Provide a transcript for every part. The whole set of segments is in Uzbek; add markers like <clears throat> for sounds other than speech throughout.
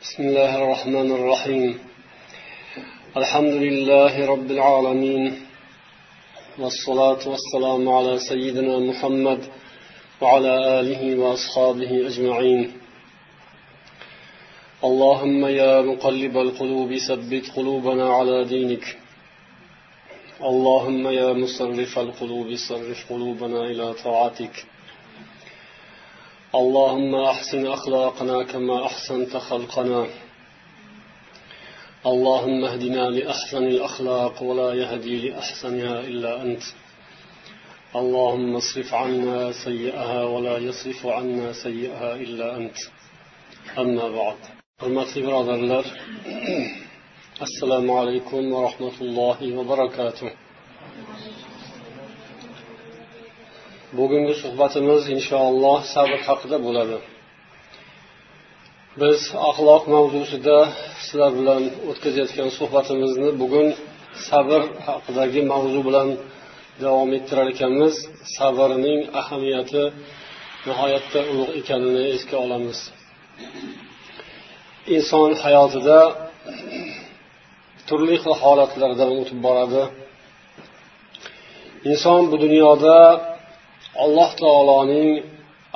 بسم الله الرحمن الرحيم. الحمد لله رب العالمين. والصلاة والسلام على سيدنا محمد وعلى آله وأصحابه أجمعين. اللهم يا مقلب القلوب ثبت قلوبنا على دينك. اللهم يا مصرف القلوب صرف قلوبنا إلى طاعتك. اللهم أحسن أخلاقنا كما أحسنت خلقنا. اللهم اهدنا لأحسن الأخلاق ولا يهدي لأحسنها إلا أنت. اللهم اصرف عنا سيئها ولا يصرف عنا سيئها إلا أنت. أما بعد hurmatli birodarlar <clears throat> assalomu alaykum va rahmatullohi va barakatuh. Bugungi suhbatimiz inshaalloh sabr haqida bo'ladi. Biz axloq mavzusida sizlar bilan o'tkazayotgan suhbatimizni bugun sabr haqidagi mavzu bilan davom ettirar ekanmiz. Sabrning ahamiyati nihoyatda ulug' ekanini esga olamiz. Inson hayotida turli xil holatlardan o'tib boradi. Inson bu dunyoda alloh taoloning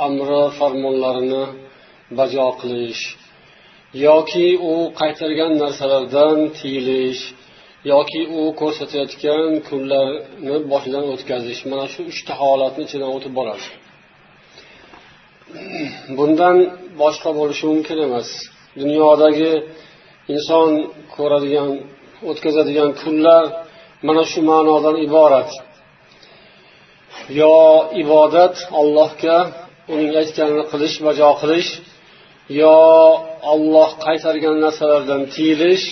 amri farmonlarini bajo qilish yoki u qaytargan narsalardan tiyilish yoki u ko'rsatayotgan kunlarni boshidan o'tkazish mana shu uchta holatni ichidan o'tib boradi <clears throat> bundan boshqa bo'lishi mumkin emas. Dunyodagi inson ko'radigan o'tkazadigan kunlar mana shu ma'nodan iborat. Yo ibodat allohga uning aytganini qilish bajo qilish yo olloh qaytargan narsalardan tiyilish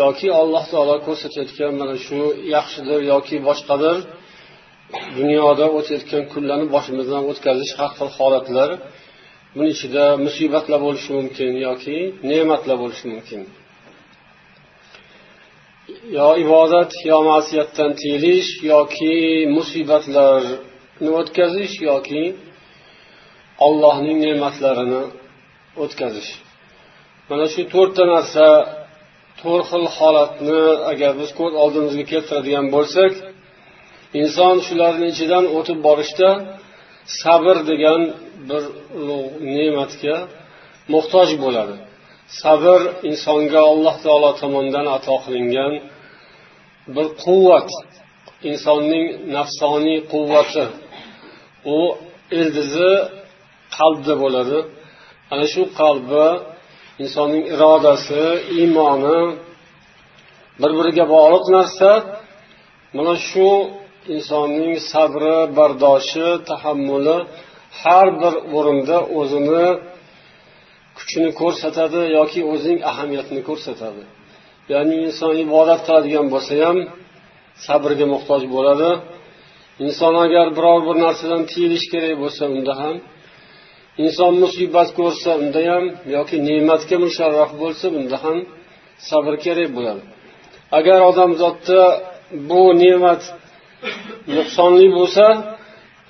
yoki alloh taolo ko'rsatayotgan mana shu yaxshidir yoki boshqadir dunyoda o'tayotgan kunlarni boshimizdan o'tkazish har xil holatlar buni ichida musibatlar bo'lishi mumkin yoki ne'matlar bo'lishi mumkin. Yo ibodat yo ma'siyatdan tiyilish yoki musibatlarni o'tkazish yoki ollohning ne'matlarini o'tkazish. Mana shu to'rtta narsa to'rt xil holatni agar biz ko'z oldimizga keltiradigan bo'lsak inson shularni ichidan o'tib borishda sabr degan bir ulug' ne'matga muhtoj bo'ladi. Sabr insonga alloh taolo tomonidan ato qilingan bir quvvat insonning nafsoniy quvvati. U ildizi qalbda bo'ladi. Ana shu qalbi insonning irodasi iymoni bir biriga bog'liq narsa. Mana shu insonning sabri bardoshi tahammuli har bir o'rinda o'zini kuchini ko'rsatadi yoki o'zining ahamiyatini ko'rsatadi. Ya'ni inson ibodat qiladigan bo'lsa ham sabrga muhtoj bo'ladi. Inson agar biror bir narsadan tiyilish kerak bo'lsa unda ham inson musibat ko'rsa unda ham yoki ne'matga musharraf bo'lsa bunda ham sabr kerak bo'ladi. Agar odamzodda bu ne'mat nuqsonli bo'lsa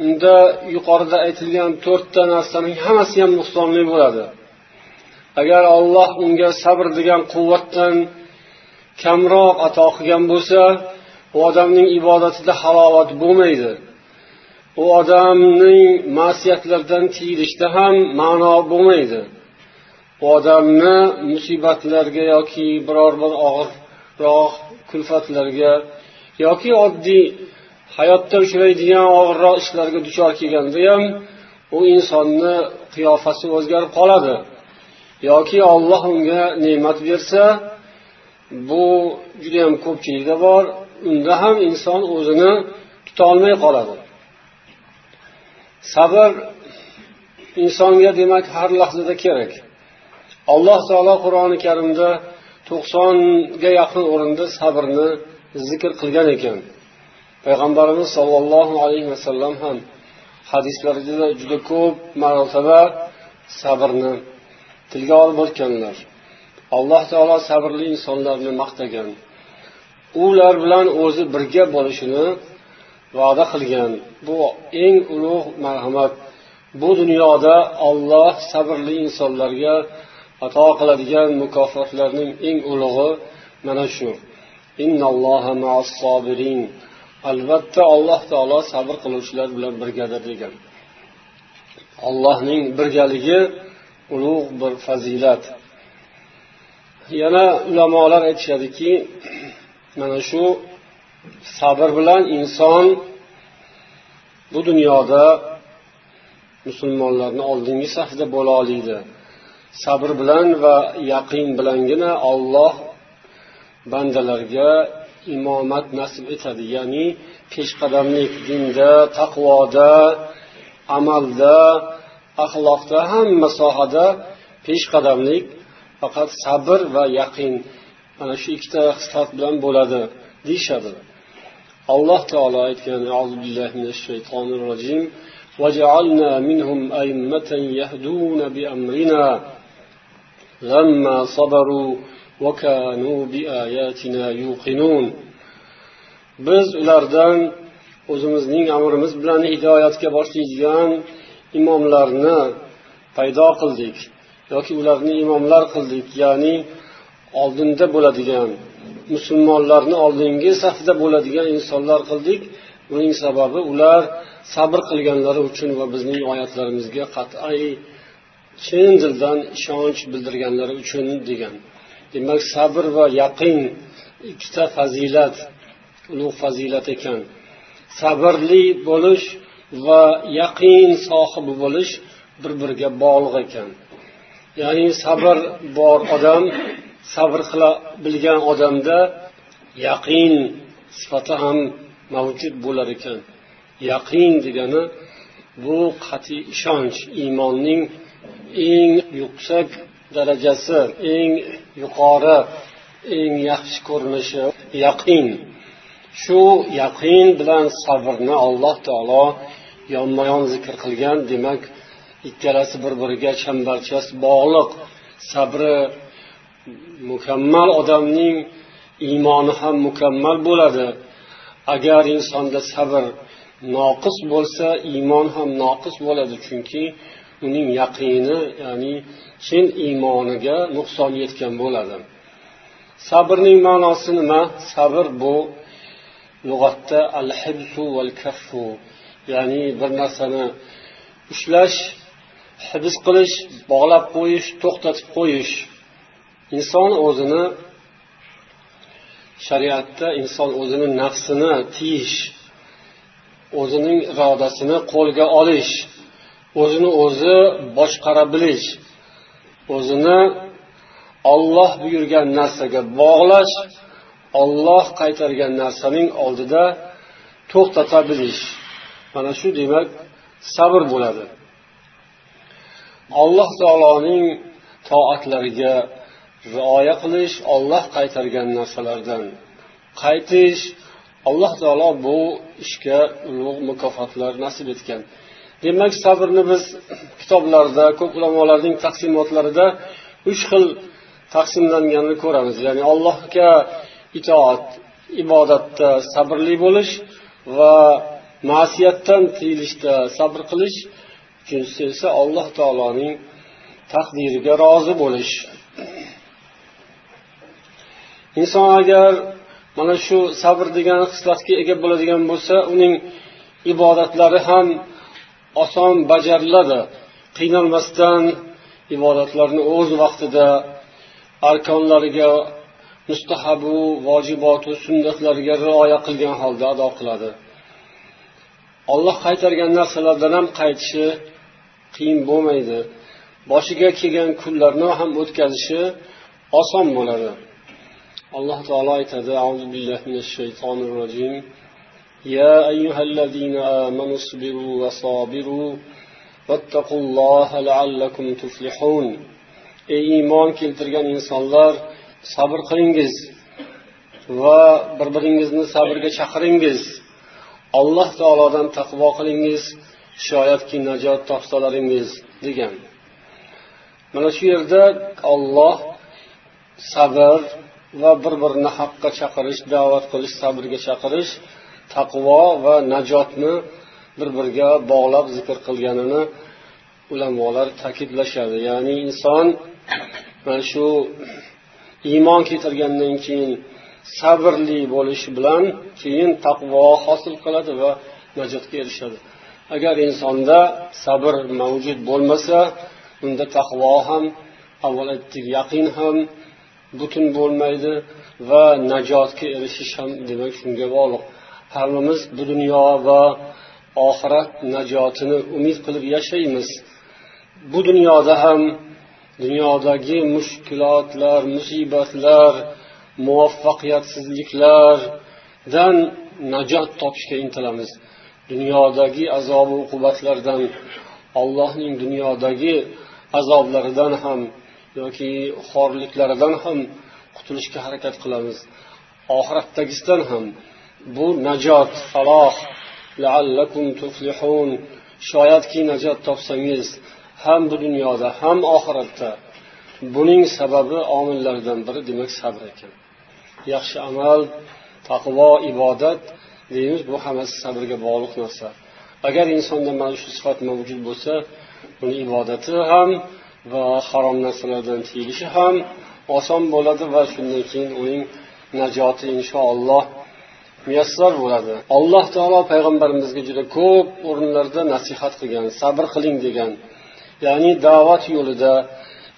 unda yuqorida aytilgan to'rtta narsaning hammasi ham nuqsonli bo'ladi. Agar olloh unga sabr degan quvvatdan kamroq ato qilgan bo'lsa u odamning ibodatida halovat bo'lmaydi. U odamning ma'siyatlardan tiyilishda ham ma'no bo'lmaydi. U odamni musibatlarga yoki biror bir og'irroq kulfatlarga yoki oddiy hayotda uchraydigan og'irroq ishlarga duchor kelganda ham u insonni qiyofasi o'zgarib qoladi. Yoki olloh unga ne'mat bersa bu judayam ko'pchilikda bor. Unda ham inson o'zini tutolmay qoladi. Sabr insonga demak har lahzada kerak. Alloh taolo qur'oni karimda to'qsonga yaqin o'rinda sabrni zikr qilgan ekan. Payg'ambarimiz sollallohu alayhi vasallam ham hadislarida juda ko'p marotaba sabrni tilga olib o'tganlar. Alloh taolo sabrli insonlarni maqtagan. Ular bilan o'zi birga bo'lishini va'da qilgan. Bu eng ulug' marhamat. Bu dunyoda olloh sabrli insonlarga ato qiladigan mukofotlarning eng ulug'i mana shu. Albatta alloh taolo sabr qiluvchilar bilan birgadir degan. Allohning birgaligi ulug' bir fazilat. Yana ulamolar aytishadiki <clears throat> mana shu sabr bilan inson bu dunyoda musulmonlarni oldingi safida bo'la oladi sabr bilan va yaqin bilangina olloh bandalarga imomat nasib etadi. Ya'ni peshqadamlik dinda taqvoda amalda axloqda hamma sohada peshqadamlik faqat sabr va yaqin mana shu ikkita xislat bilan bo'ladi deyishadi alloh taolo aytgan shaytonir rojim وجعلنا منهم أئمة يهدون بأمرنا لما صبروا وكانوا بآياتنا يوقنون biz ulardan o'zimizning amrimiz bilan hidoyatga boshlaydigan imomlarni paydo qildik yoki ularni imomlar qildik ya'ni oldinda bo'ladigan musulmonlarni oldingi safda bo'ladigan insonlar qildik. Buning sababi ular sabr qilganlari uchun va bizning oyatlarimizga qat'iy chin dildan ishonch bildirganlari uchun degan. Demak sabr va yaqin ikkita fazilat ulug' fazilat ekan. Sabrli bo'lish va yaqin sohibi bo'lish bir biriga bog'liq ekan. Ya'ni sabr bor odam sabr qila bilgan odamda yaqin sifati ham mavjud bo'lar ekan. Yaqin degani bu qat'iy ishonch iymonning eng yuksak darajasi eng yuqori eng yaxshi ko'rinishi yaqin. Shu yaqin bilan sabrni alloh taolo yonma yon zikr qilgan demak ikkalasi bir biriga chambarchas bog'liq. Sabri mukammal odamning iymoni ham mukammal bo'ladi. Agar insonda sabr noqis bo'lsa iymon ham noqis bo'ladi chunki uning yaqini ya'ni chin iymoniga nuqson yetgan bo'ladi. Sabrning ma'nosi nima? Sabr bu lug'atda al hibsu val kaffu ya'ni bir narsani ushlash hibs qilish bog'lab qo'yish to'xtatib qo'yish. Inson o'zini shariatda inson o'zini nafsini tiyish o'zining irodasini qo'lga olish o'zini o'zi boshqara bilish o'zini olloh buyurgan narsaga bog'lash olloh qaytargan narsaning oldida to'xtata bilish mana shu demak sabr bo'ladi. Alloh taoloning toatlariga rioya qilish olloh qaytargan narsalardan qaytish alloh taolo bu ishga ulug' mukofotlar nasib etgan. Demak sabrni biz kitoblarda ko'p ulamolarning taqsimotlarida uch xil taqsimlanganini ko'ramiz. Ya'ni allohga itoat ibodatda sabrli bo'lish va ma'siyatdan tiyilishda sabr qilish uchinchisi esa alloh taoloning taqdiriga rozi bo'lish. Inson agar mana shu sabr degan xislatga ega bo'ladigan bo'lsa uning ibodatlari ham oson bajariladi. Qiynalmasdan ibodatlarni o'z vaqtida arkonlariga mustahabu vojibotu sunnatlariga rioya qilgan holda ado qiladi. olloh qaytargan narsalardan ham qaytishi qiyin bo'lmaydi boshiga kelgan kunlarni ham o'tkazishi oson bo'ladi alloh taolo aytadi auzu billahi minash shaytonir rojim يا أيها الذين آمنوا اصبروا وصابروا واتقوا الله لعلكم تفلحون ey iymon keltirgan insonlar sabr qilingiz va bir biringizni sabrga chaqiringiz Alloh taolodan taqvo qilingiz shoyatki najot topsalaringiz degan. Mana shu yerda olloh sabr va bir birini haqqa chaqirish da'vat qilish sabrga chaqirish taqvo va najotni bir biriga bog'lab zikr qilganini ulamolar ta'kidlashadi. Ya'ni inson mana shu iymon keltirgandan keyin sabrli bo'lish bilan keyin taqvo hosil qiladi va najotga erishadi. Agar insonda sabr mavjud bo'lmasa unda taqvo ham avval aytdik yaqin ham butun bo'lmaydi va najotga erishish ham demak shunga bog'liq. Hammamiz bu dunyo va oxirat najotini umid qilib yashaymiz. Bu dunyoda ham dunyodagi mushkulotlar musibatlar muvaffaqiyatsizliklardan najot topishga intilamiz. Dunyodagi azobu uqubatlardan allohning dunyodagi azoblaridan ham yoki xorliklaridan ham qutulishga harakat qilamiz. Oxiratdagisidan ham bu najot faloh laallakum tuflihun. Shoyatki najot topsangiz ham bu dunyoda ham oxiratda. Buning sababi omillardan biri demak sabr ekan. Yaxshi amal taqvo ibodat deymiz. Bu hammasi sabrga bog'liq narsa. Agar insonda mana shu sifat mavjud bo'lsa uni ibodati ham va harom narsalardan tiyilishi ham oson bo'ladi va shundan keyin uning najoti inshaalloh muyassar bo'ladi. Alloh taolo payg'ambarimizga juda ko'p o'rinlarda nasihat qilgan sabr qiling degan ya'ni da'vat yo'lida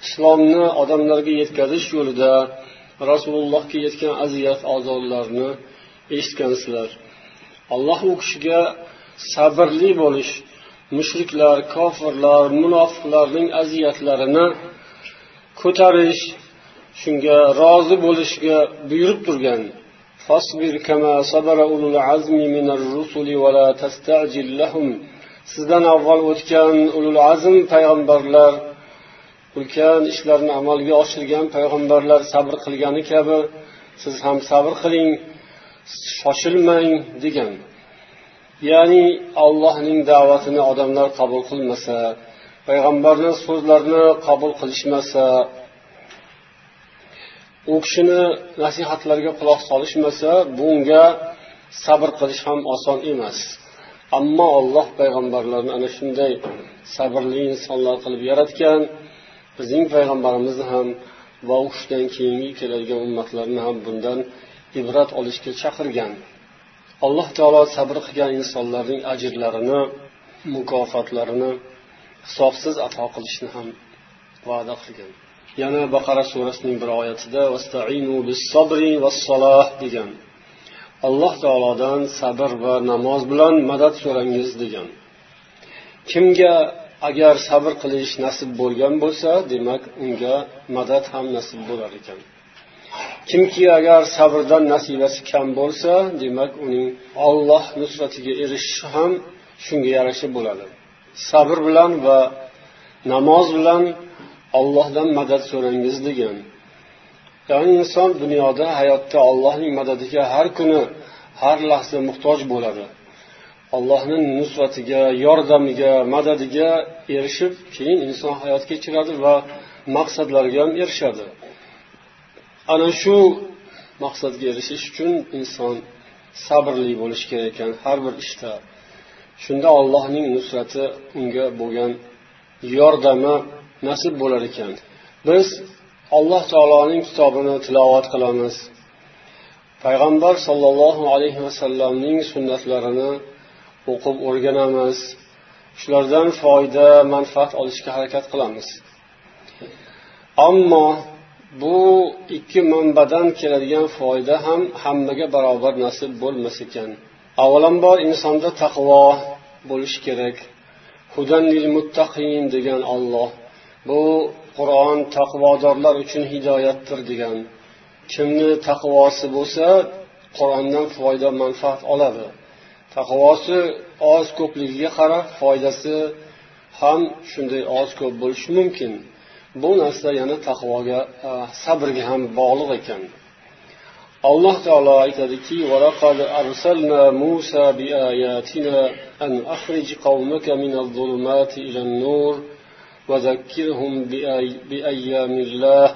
islomni odamlarga yetkazish yo'lida rasulullohga yetgan aziyat ozorlarni eshitgansizlar. Alloh u kishiga sabrli bo'lish mushriklar kofirlar munofiqlarning aziyatlarini ko'tarish shunga rozi bo'lishga buyurib turgan. Sizdan avval o'tgan ulul azm payg'ambarlar ulkan ishlarni amalga oshirgan payg'ambarlar sabr qilgani kabi siz ham sabr qiling shoshilmang degan. Ya'ni allohning da'vatini odamlar qabul qilmasa payg'ambarni so'zlarini qabul qilishmasa u kishini nasihatlariga quloq solishmasa bunga sabr qilish ham oson emas. Ammo alloh payg'ambarlarni ana shunday sabrli insonlar qilib yaratgan bizning payg'ambarimizni ham va u kishidan keyingi keladigan ummatlarni ham bundan ibrat olishga chaqirgan. Alloh taolo sabr qilgan insonlarning ajrlarini mukofotlarini hisobsiz ato qilishni ham va'da qilgan. Yana baqara surasining bir oyatida degan. Alloh taolodan sabr va namoz bilan madad so'rangiz degan. Kimga agar sabr qilish nasib bo'lgan bo'lsa demak unga madad ham nasib bo'lar ekan. Kimki agar sabrdan nasibasi kam bo'lsa demak uning olloh nusratiga erishishi ham shunga yarasha bo'ladi. Sabr bilan va namoz bilan ollohdan madad so'rangiz degan. Ya'ni inson dunyoda hayotda allohning madadiga har kuni har lahza muhtoj bo'ladi. Allohning nusratiga yordamiga madadiga erishib keyin inson hayot kechiradi va maqsadlariga ham erishadi. Ana shu maqsadga erishish uchun inson sabrli bo'lishi kerak ekan har bir ishda. Shunda allohning nusrati unga bo'lgan yordami nasib bo'lar ekan. Biz alloh taoloning kitobini tilovat qilamiz. Payg'ambar sollallohu alayhi vasallamning sunnatlarini o'qib o'rganamiz. Shulardan foyda manfaat olishga harakat qilamiz. Ammo bu ikki manbadan keladigan foyda ham hammaga barobar nasib bo'lmas ekan. Avvalambor insonda taqvo bo'lishi kerak. Hudanlil muttaqin degan olloh bu qur'on taqvodorlar uchun hidoyatdir degan. Kimni taqvosi bo'lsa qur'ondan foyda manfaat oladi. taqvosi oz ko'pligiga qarab foydasi ham shunday oz ko'p bo'lishi mumkin bu narsa yana taqvoga sabrga ham bog'liq ekan alloh taolo aytadiki وَلَقَدْ أَرْسَلْنَا مُوسَى بِآيَاتِنَا أَنْ أَخْرِجْ قَوْمَكَ مِنَ الظُّلُمَاتِ إِلَى النُّورِ وَذَكِّرْهُمْ بِأَيَّامِ اللَّهِ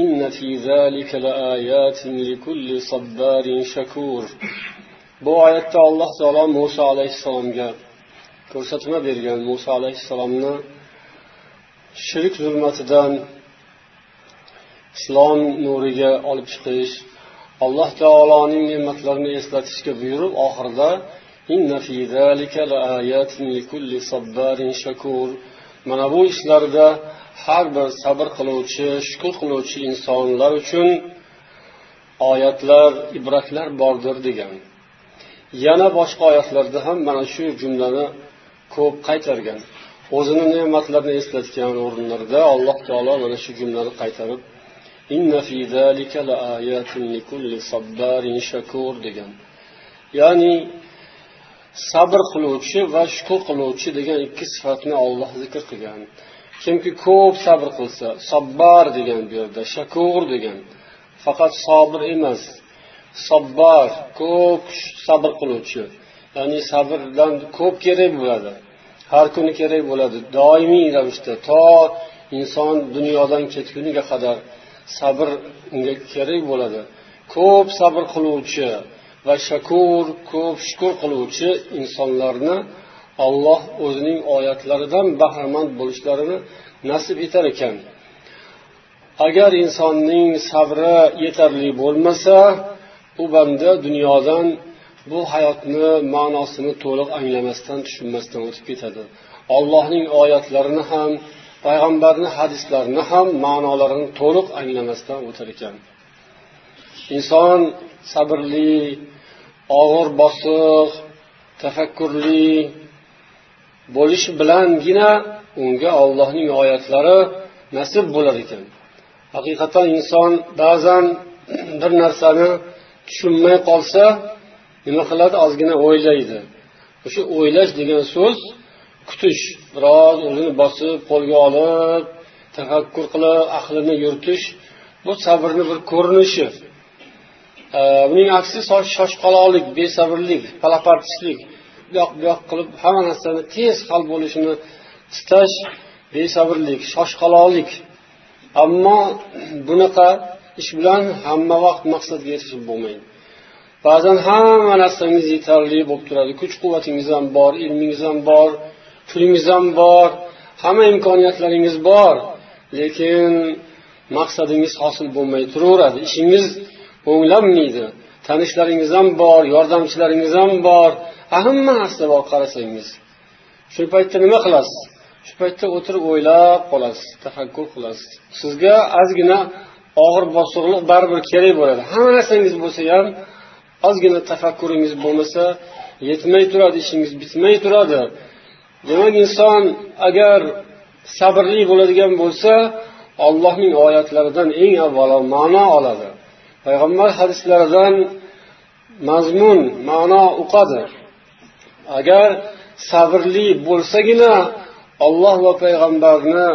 إِنَّ فِي ذَلِكَ لَآيَاتٍ لِكُلِّ صَبَّارٍ شَكُورٍ bu oyatda alloh taolo muso alayhissalomga ko'rsatma bergan muso alayhissalomni shirk zulmatidan islom nuriga olib chiqish alloh taoloning ne'matlarini eslatishga buyurib oxirida mana bu ishlarda har bir sabr qiluvchi shukur qiluvchi insonlar uchun oyatlar ibratlar bordir degan. Yana boshqa oyatlarda ham mana shu jumlani ko'p qaytargan. O'zini ne'matlarini eslatgan o'rinlarda alloh taolo mana shu jumlani qaytarib degan. Ya'ni sabr qiluvchi va shukur qiluvchi degan ikki sifatni olloh zikr qilgan. Kimki ko'p sabr qilsa sabbar degan bu yerda shakur degan. Faqat sobir emas sabbor ko'p sabr qiluvchi. Ya'ni sabrdan ko'p kerak bo'ladi. Har kuni kerak bo'ladi. Doimiy ravishda to inson dunyodan ketguniga qadar sabr unga kerak bo'ladi. Ko'p sabr qiluvchi va shakur ko'p shukur qiluvchi insonlarni olloh o'zining oyatlaridan bahramand bo'lishlarini nasib etar ekan. Agar insonning sabri yetarli bo'lmasa u banda dunyodan bu hayotni ma'nosini to'liq anglamasdan tushunmasdan o'tib ketadi. Ollohning oyatlarini ham payg'ambarni hadislarini ham ma'nolarini to'liq anglamasdan o'tar ekan. Inson sabrli og'ir bosiq tafakkurli bo'lishi bilangina unga ollohning oyatlari nasib bo'lar ekan. Haqiqatdan inson ba'zan <clears throat> bir narsani tushunmay qolsa nima qiladi? Ozgina o'ylaydi. O'sha o'ylash degan so'z kutish biroz o'zini bosib qo'lga olib tafakkur qilib aqlini yuritish bu sabrni bir ko'rinishi. Buning aksi shoshqaloqlik besabrlik palapartishlik bu yoq bu yoq qilib hamma narsani tez hal bo'lishini istash besabrlik shoshqaloqlik. Ammo bunaqa ish bilan hamma vaqt maqsadga erishib bo'lmaydi. Ba'zan hamma narsangiz yetarli bo'lib turadi. Kuch quvvatingiz ham bor ilmingiz ham bor pulingiz ham bor hamma imkoniyatlaringiz bor lekin maqsadingiz hosil bo'lmay turaveradi. Ishingiz o'nglanmaydi tanishlaringiz ham bor yordamchilaringiz ham bor. Hamma narsa bor qarasangiz shu paytda nima qilasiz? Shu paytda o'tirib o'ylab qolasiz tafakkur qilasiz. Sizga ozgina og'ir bosiqliq baribir kerak bo'ladi. Hamma narsangiz bo'lsa ham ozgina tafakkuringiz bo'lmasa yetmay turadi ishingiz bitmay turadi. Demak inson agar sabrli bo'ladigan bo'lsa ollohning oyatlaridan eng avvalo ma'no oladi. Payg'ambar hadislaridan mazmun ma'no uqadi. Agar sabrli bo'lsagina olloh va payg'ambarni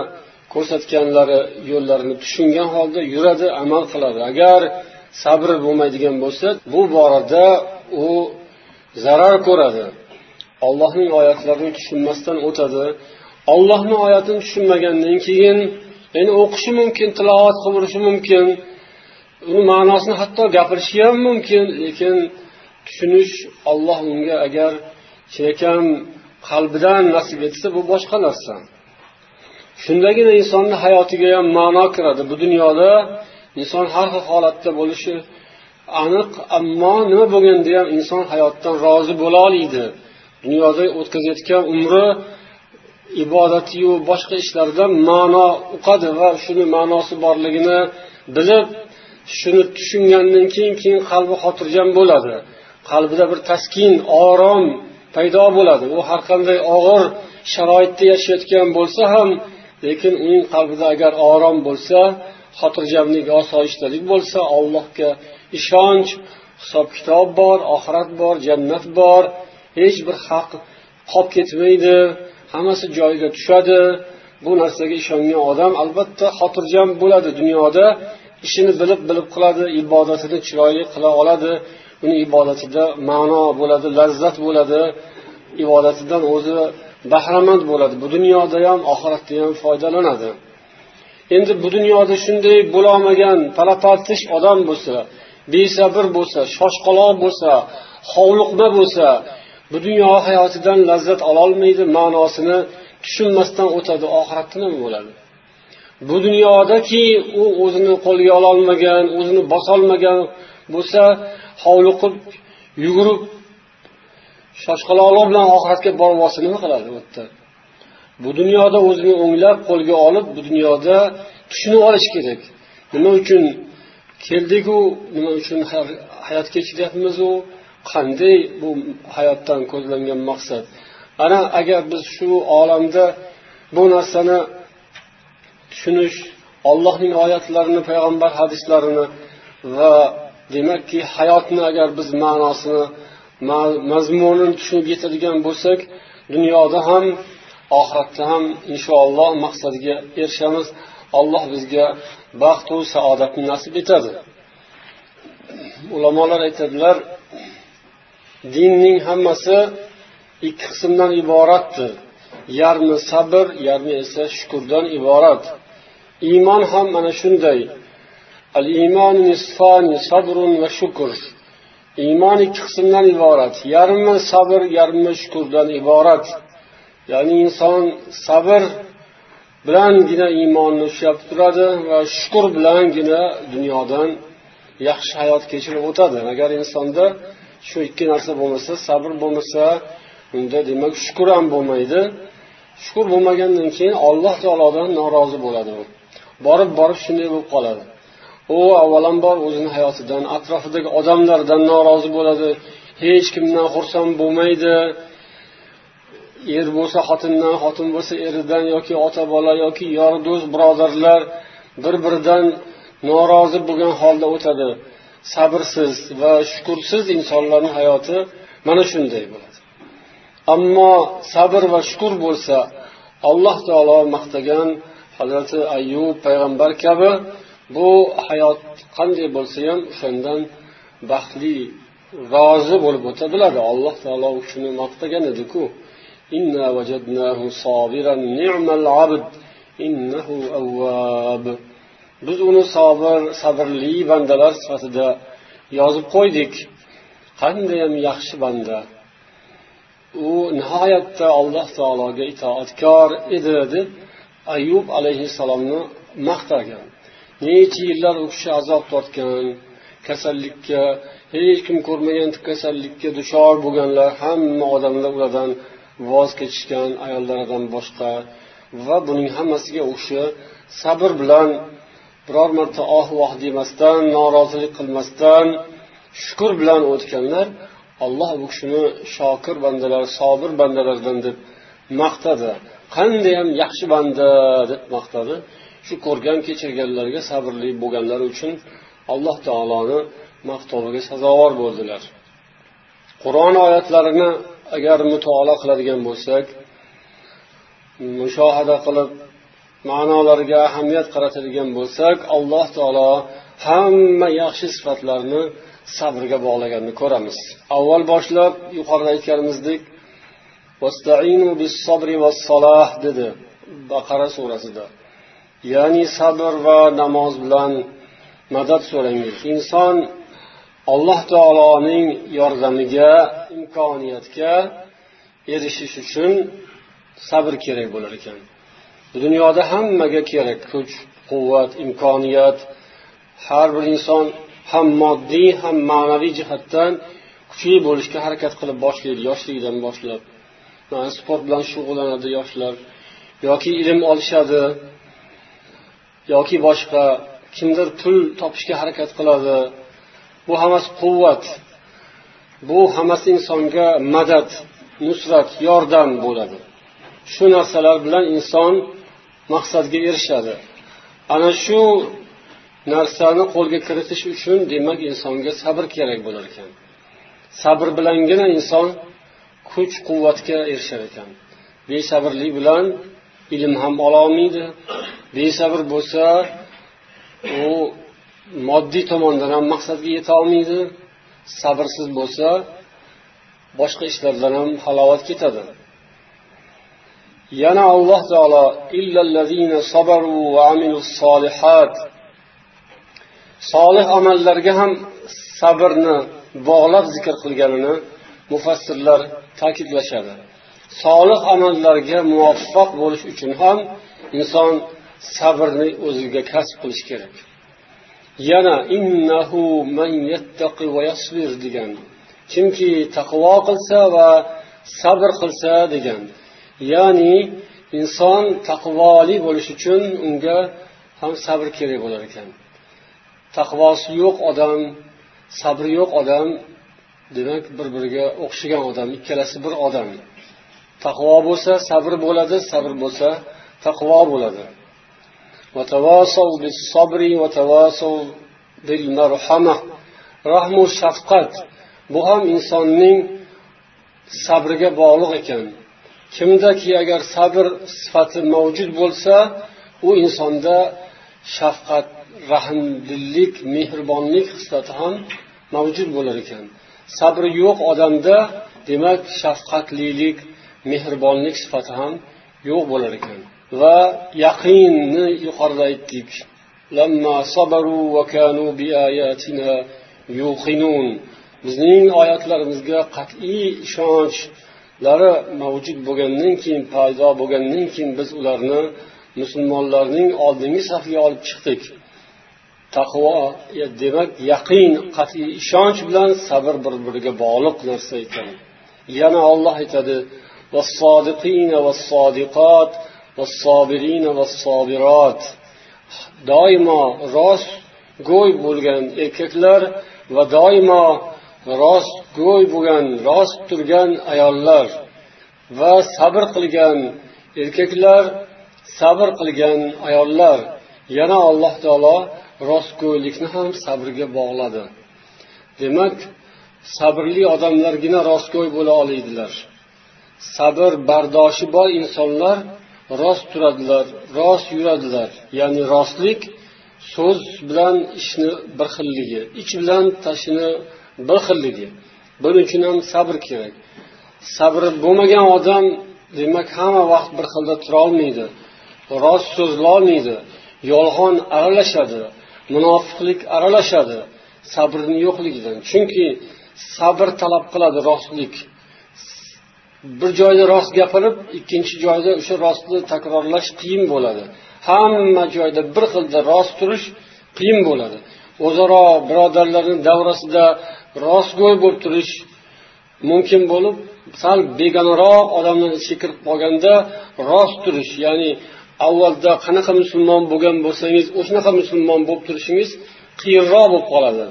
ko'rsatganlari yo'llarini tushungan holda yuradi amal qiladi. Agar sabri bo'lmaydigan bo'lsa bu borada u zarar ko'radi. Ollohning oyatlarini tushunmasdan o'tadi. Ollohni oyatini tushunmagandan keyin endi o'qishi mumkin tilovat qilishi mumkin uni ma'nosini hatto gapirishi ham mumkin lekin tushunish olloh unga agar chinakam qalbidan nasib etsa bu boshqa narsa. Shundagina insonni hayotiga ham ma'no kiradi. Bu dunyoda inson har xil holatda bo'lishi aniq ammo nima bo'lganda ham inson hayotdan rozi bo'la oladi dunyoda o'tkazayotgan umri ibodatiyu boshqa ishlardan ma'no uqadi va shuni ma'nosi borligini bilib shuni tushungandan keyin keyin qalbi xotirjam bo'ladi. Qalbida bir taskin orom paydo bo'ladi. U har qanday og'ir sharoitda yashayotgan bo'lsa ham lekin uning qalbida agar orom bo'lsa xotirjamlik osoyishtalik bo'lsa allohga ishonch hisob kitob bor oxirat bor jannat bor hech bir haq qolib ketmaydi hammasi joyiga tushadi. Bu narsaga ishongan odam albatta xotirjam bo'ladi dunyoda ishini bilib bilib qiladi ibodatini chiroyli qila oladi uni ibodatida ma'no bo'ladi lazzat bo'ladi ibodatidan o'zi bahramand bo'ladi. Bu dunyoda ham oxiratda ham foydalanadi. Endi bu dunyoda shunday bo'lolmagan palapartish odam bo'lsa besabr bo'lsa shoshqaloq bo'lsa hovliqma bo'lsa bu dunyo hayotidan lazzat ololmaydi ma'nosini tushunmasdan o'tadi oxiratda nima bo'ladi. Bu dunyodaki u o'zini qo'lga ololmagan o'zini bosolmagan bo'lsa hovliqib yugurib shoshqaloqlar bilan oxiratga borib olsa qiladi u yerda. Bu dunyoda o'zini o'nglab qo'lga olib bu dunyoda tushunib olish kerak. Nima uchun keldiku? Nima uchun hayot kechiryapmizu? Qanday bu hayotdan ko'zlangan maqsad? Ana agar biz shu olamda bu narsani tushunish ollohning oyatlarini payg'ambar hadislarini va demakki hayotni agar biz ma'nosini mazmunini tushunib yetadigan bo'lsak dunyoda ham oxiratda ham inshaalloh maqsadiga erishamiz. Alloh bizga baxtu saodatni nasib etadi. Ulamolar aytadilar dinning hammasi ikki qismdan iboratdir. Yarmi sabr yarmi esa shukurdan iborat. Iymon ham mana shunday. Al iymon nisfani sabrun va shukr. Iymon ikki qismdan iborat. Yarmi sabr yarmi shukurdan iborat. Ya'ni inson sabr bilangina iymonni ushlab turadi va shukur bilangina dunyodan yaxshi hayot kechirib o'tadi. Agar insonda shu ikki narsa bo'lmasa sabr bo'lmasa unda demak shukur ham bo'lmaydi. Shukur bo'lmagandan keyin alloh taolodan norozi bo'ladi u. Borib borib shunday bo'lib qoladi. U avvalambor o'zini hayotidan atrofidagi odamlardan norozi bo'ladi. Hech kimdan xursand bo'lmaydi. Er bo'lsa xotindan xotin bo'lsa eridan yoki ota bola yoki yor do'st birodarlar bir biridan norozi bo'lgan holda o'tadi. Sabrsiz va shukursiz insonlarni hayoti mana shunday bo'ladi. Ammo sabr va shukur bo'lsa alloh taolo maqtagan hazrati ayub payg'ambar kabi bu hayot qanday bo'lsa ham o'shandan baxtli rozi bo'lib o'tadilar. Alloh taolo u kishini maqtagan ediku. Biz uni sobir sabrli bandalar sifatida yozib qo'ydik. Qandayyam yaxshi banda. U nihoyatda alloh taologa itoatkor edi deb ayub alayhissalomni maqtagan. Necha yillar u kishi azob tortgan kasallikka hech kim ko'rmagan kasallikka duchor bo'lganlar hamma odamlar ulardan voz kechishgan ayollaridan boshqa. Va buning hammasiga u kishi sabr bilan biror marta oh voh demasdan norozilik qilmasdan shukur bilan o'tganlar alloh bu kishini shokir bandalar sobir bandalardan deb maqtadi. Qandayyam yaxshi banda deb maqtadi. Shu ko'rgan kechirganlarga sabrli bo'lganlari uchun alloh taoloni maqtoviga sazovor bo'ldilar. Qur'on oyatlarini agar mutolaa qiladigan bo'lsak mushohada qilib ma'nolariga ahamiyat qaratadigan bo'lsak alloh taolo hamma yaxshi sifatlarni sabrga bog'laganini ko'ramiz. Avval boshlab yuqorida aytganimizdek dedi baqara surasida. Ya'ni sabr va namoz bilan madad so'rangiz inson alloh taoloning yordamiga imkoniyatga erishish uchun sabr kerak bo'lar ekan. Dunyoda hammaga kerak. Kuch quvvat imkoniyat. Har bir inson ham moddiy ham ma'naviy jihatdan kuchli bo'lishga harakat qilib boshlaydi yoshligidan boshlab. Sport bilan shug'ullanadi yoshlar yoki ilm olishadi. Yoki boshqa kimdir pul topishga harakat qiladi. Bu hammasi quvvat. Bu hammasi insonga madad nusrat yordam bo'ladi. Shu narsalar bilan inson maqsadga erishadi. Ana shu narsani qo'lga kiritish uchun demak insonga sabr kerak bo'lar ekan. Sabr bilangina inson kuch quvvatga erishar ekan. Besabrlik bilan ilm ham ololmaydi. Besabr bo'lsa u moddiy tomondan ham maqsadga yetolmaydi sabrsiz bo'lsa boshqa ishlardan ham halovat ketadi. Yana alloh taolo solih amallarga ham sabrni bog'lab zikr qilganini mufassirlar ta'kidlashadi. Solih amallarga muvaffaq bo'lish uchun ham inson sabrni o'ziga kasb qilish kerak. Yana innahu man yattaqi va yasbir degan kimki taqvo qilsa va sabr qilsa degan ya'ni inson taqvoli bo'lish uchun unga ham sabr kerak bo'lar ekan. Taqvosi yo'q odam sabri yo'q odam demak bir biriga o'xshagan odam ikkalasi bir odam. Taqvo bo'lsa sabr bo'ladi sabr bo'lsa taqvo bo'ladi. Rahmu shafqat. Bu ham insonning sabriga bog'liq ekan. Kimdaki agar sabr sifati mavjud bo'lsa u insonda shafqat rahmdillik mehribonlik xislati ham mavjud bo'lar ekan. Sabri yo'q odamda demak shafqatlilik mehribonlik sifati ham yo'q bo'lar ekan. Va yaqinni yuqorida aytdik. Bizning oyatlarimizga qat'iy ishonchlari mavjud bo'lgandan keyin paydo bo'lgandan keyin biz ularni musulmonlarning oldingi safiga olib chiqdik. Taqvo e, demak yaqin qat'iy ishonch bilan sabr bir biriga bog'liq narsa ekan. Yana olloh aytadi doimo rostgo'y bo'lgan erkaklar va doimo rostgo'y bo'lgan rost turgan ayollar va sabr qilgan erkaklar sabr qilgan ayollar. Yana alloh taolo rostgo'ylikni ham sabrga bog'ladi. Demak sabrli odamlargina rostgo'y bo'la oladilar. Sabr bardoshi bor insonlar rost turadilar rost yuradilar. Ya'ni rostlik so'z bilan ishni bir xilligi ich bilan tashini bir xilligi. Buning uchun ham sabr kerak. Sabri bo'lmagan odam demak hamma vaqt bir xilda turolmaydi rost so'zlolmaydi yolg'on aralashadi munofiqlik aralashadi sabrni yo'qligidan. Chunki sabr talab qiladi rostlik. Bir joyda rost gapirib ikkinchi joyda o'sha rostni takrorlash qiyin bo'ladi. Hamma joyda bir xilda rost turish qiyin bo'ladi. O'zaro birodarlarni davrasida rostgo'y bo'lib turish mumkin bo'lib sal begonaroq odamlar ichiga kirib qolganda rost turish ya'ni avvalda qanaqa musulmon bo'lgan bo'lsangiz o'shanaqa musulmon bo'lib turishingiz qiyinroq bo'lib qoladi.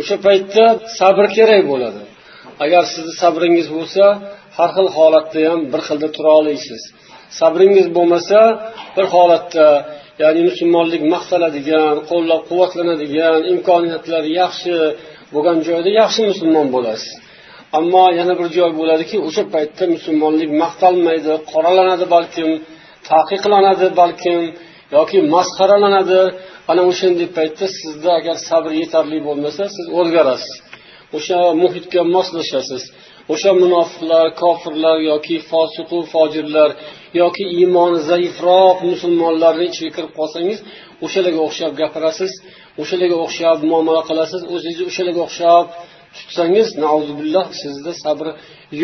O'sha paytda sabr kerak bo'ladi. Agar sizni sabringiz bo'lsa har xil holatda ham bir xilda tura olasiz sabringiz bo'lmasa bir holatda ya'ni musulmonlik maqtaladigan qo'llab quvvatlanadigan imkoniyatlari yaxshi bo'lgan joyda yaxshi musulmon bo'lasiz. Ammo yana bir joy bo'ladiki o'sha paytda musulmonlik maqtalmaydi qoralanadi balkim taqiqlanadi balkim yoki masxaralanadi. Ana o'shanday paytda sizda agar sabr yetarli bo'lmasa siz o'zgarasiz. O'sha muhitga moslashasiz. O'sha munofiqlar kofirlar yoki fosiqu fojirlar yoki iymoni zaifroq musulmonlarni ichiga kirib qolsangiz o'shalarga o'xshab gapirasiz o'shalarga o'xshab muomala qilasiz o'zingizni o'shalarga o'xshab tutsangiz nauzubillah sizda sabr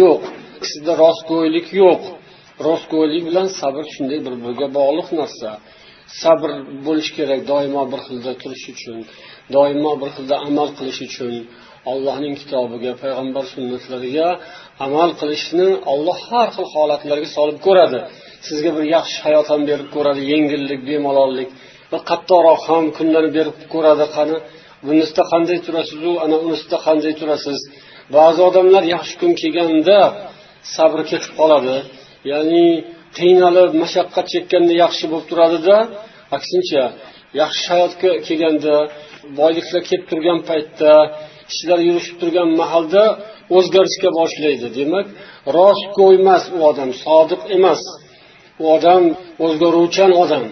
yo'q sizda rostgo'ylik yo'q. Rostgo'ylik bilan sabr shunday bir biriga bog'liq narsa. Sabr bo'lishi kerak doimo bir xilda turish uchun doimo bir xilda amal qilish uchun. Allohning kitobiga payg'ambar sunnatlariga amal qilishni olloh har xil holatlarga solib ko'radi. Sizga bir yaxshi hayot ham berib ko'radi yengillik bemalollik bir qattiqroq ham kunlarni berib ko'radi. Qani bunisida qanday turasizu ana unisida qanday turasiz? Ba'zi odamlar yaxshi kun kelganda sabri ketib qoladi. Ya'ni qiynalib mashaqqat chekkanda yaxshi bo'lib turadida aksincha yaxshi hayotga kelganda boyliklar kelib turgan paytda ishlar yurishib turgan mahalda o'zgarishga boshlaydi demak rostgo'y emas u odam sodiq emas u odam o'zgaruvchan odam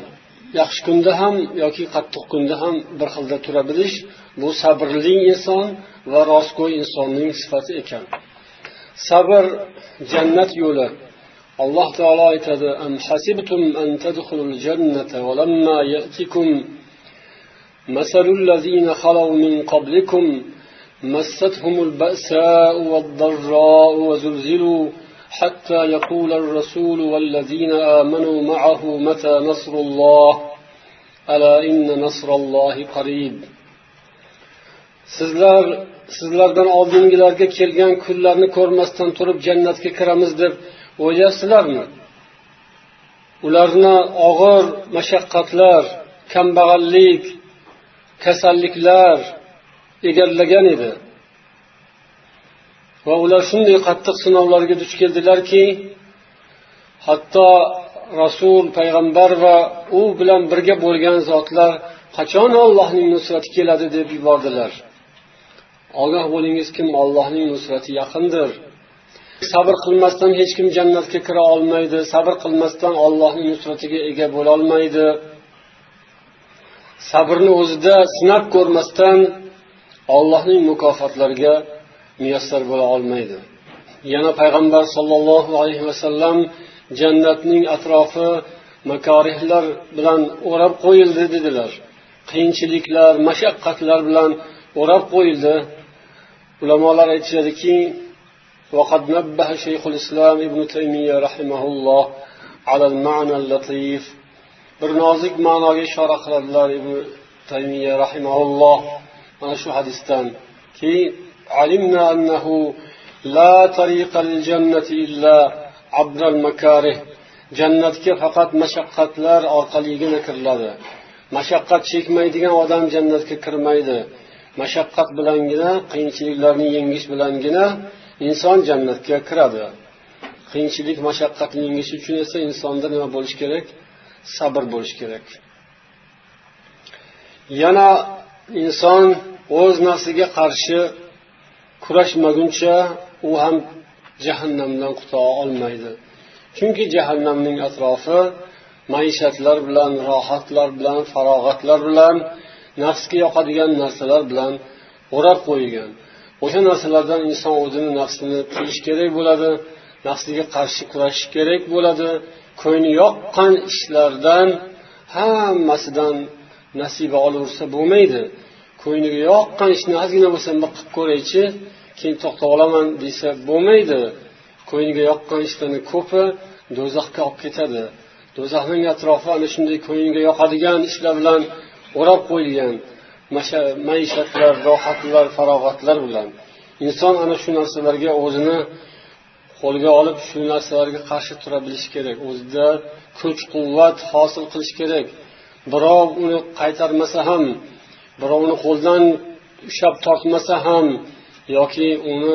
yaxshi kunda ham yoki qattiq kunda ham bir xilda tura bilish bu sabrli inson va rostgo'y insonning sifati ekan sabr jannat yo'li alloh taolo aytadi am hasibtum an tadkhulul jannata walamma ya'tikum مثل الذين خلوا من قبلكم مستهم البأساء والضراء وزلزلوا حتى يقول الرسول والذين آمنوا معه متى نصر الله ألا إن نصر الله قريب sizlar sizlardan oldingilarga kelgan kunlarni ko'rmasdan turib jannatga kiramiz deb o'ylaysizlarmi ularni og'ir mashaqqatlar kambag'allik kasalliklar egallagan edi. Va ular shunday qattiq sinovlarga duch keldilarki hatto rasul payg'ambar va u bilan birga bo'lgan zotlar qachon ollohning nusrati keladi deb yubordilar. Ogoh bo'lingiz kim? Ollohning nusrati yaqindir. Sabr qilmasdan hech kim jannatga kira olmaydi. Sabr qilmasdan ollohning nusratiga ega bo'lolmaydi sabrni o'zida sinab ko'rmasdan ollohning mukofotlariga muyassar bo'la olmaydi yana payg'ambar sollallohu alayhi vasallam jannatning atrofi makorihlar bilan o'rab qo'yildi dedilar qiyinchiliklar mashaqqatlar bilan o'rab qo'yildi ulamolar aytishadiki وقد نبه شيخ الإسلام ابن تيمية رحمه الله على المعنى اللطيف bir nozik ma'noga ishora qiladilar ibn taymiya rahimaulloh mana shu hadisdanki علمنا أنه لا طريق للجنة إلا عبر المكاره jannatga faqat mashaqqatlar orqaligina kiriladi mashaqqat chekmaydigan odam jannatga kirmaydi mashaqqat bilangina qiyinchiliklarni yengish bilangina inson jannatga kiradi qiyinchilik mashaqqatni yengish uchun esa insonda nima bo'lishi kerak sabr bo'lishi kerak yana inson o'z nafsiga qarshi kurashmaguncha u ham jahannamdan qutula olmaydi. Chunki jahannamning atrofi maishatlar bilan rohatlar bilan farog'atlar bilan nafsga yoqadigan narsalar bilan o'rab qo'yilgan. O'sha narsalardan inson o'zini nafsini tiyish kerak bo'ladi nafsiga qarshi kurashish kerak bo'ladi. Ko'ngli yoqqan ishlardan hammasidan nasiba olaversa bo'lmaydi. Ko'ngliga yoqqan ishni ozgina bo'lsa bir qilib ko'raychi keyin to'xtab olaman desa bo'lmaydi. Ko'ngliga yoqqan ishlarni ko'pi do'zaxga olib ketadi. Do'zaxning atrofi ana shunday ko'ngilga yoqadigan ishlar bilan o'rab qo'yilgan maishatlar rohatlar farog'atlar bilan. Inson ana shu narsalarga o'zini qo'lga olib shu narsalarga qarshi tura bilishi kerak. O'zida kuch quvvat hosil qilish kerak. Birov uni qaytarmasa ham birovni qo'ldan ushlab tortmasa ham yoki uni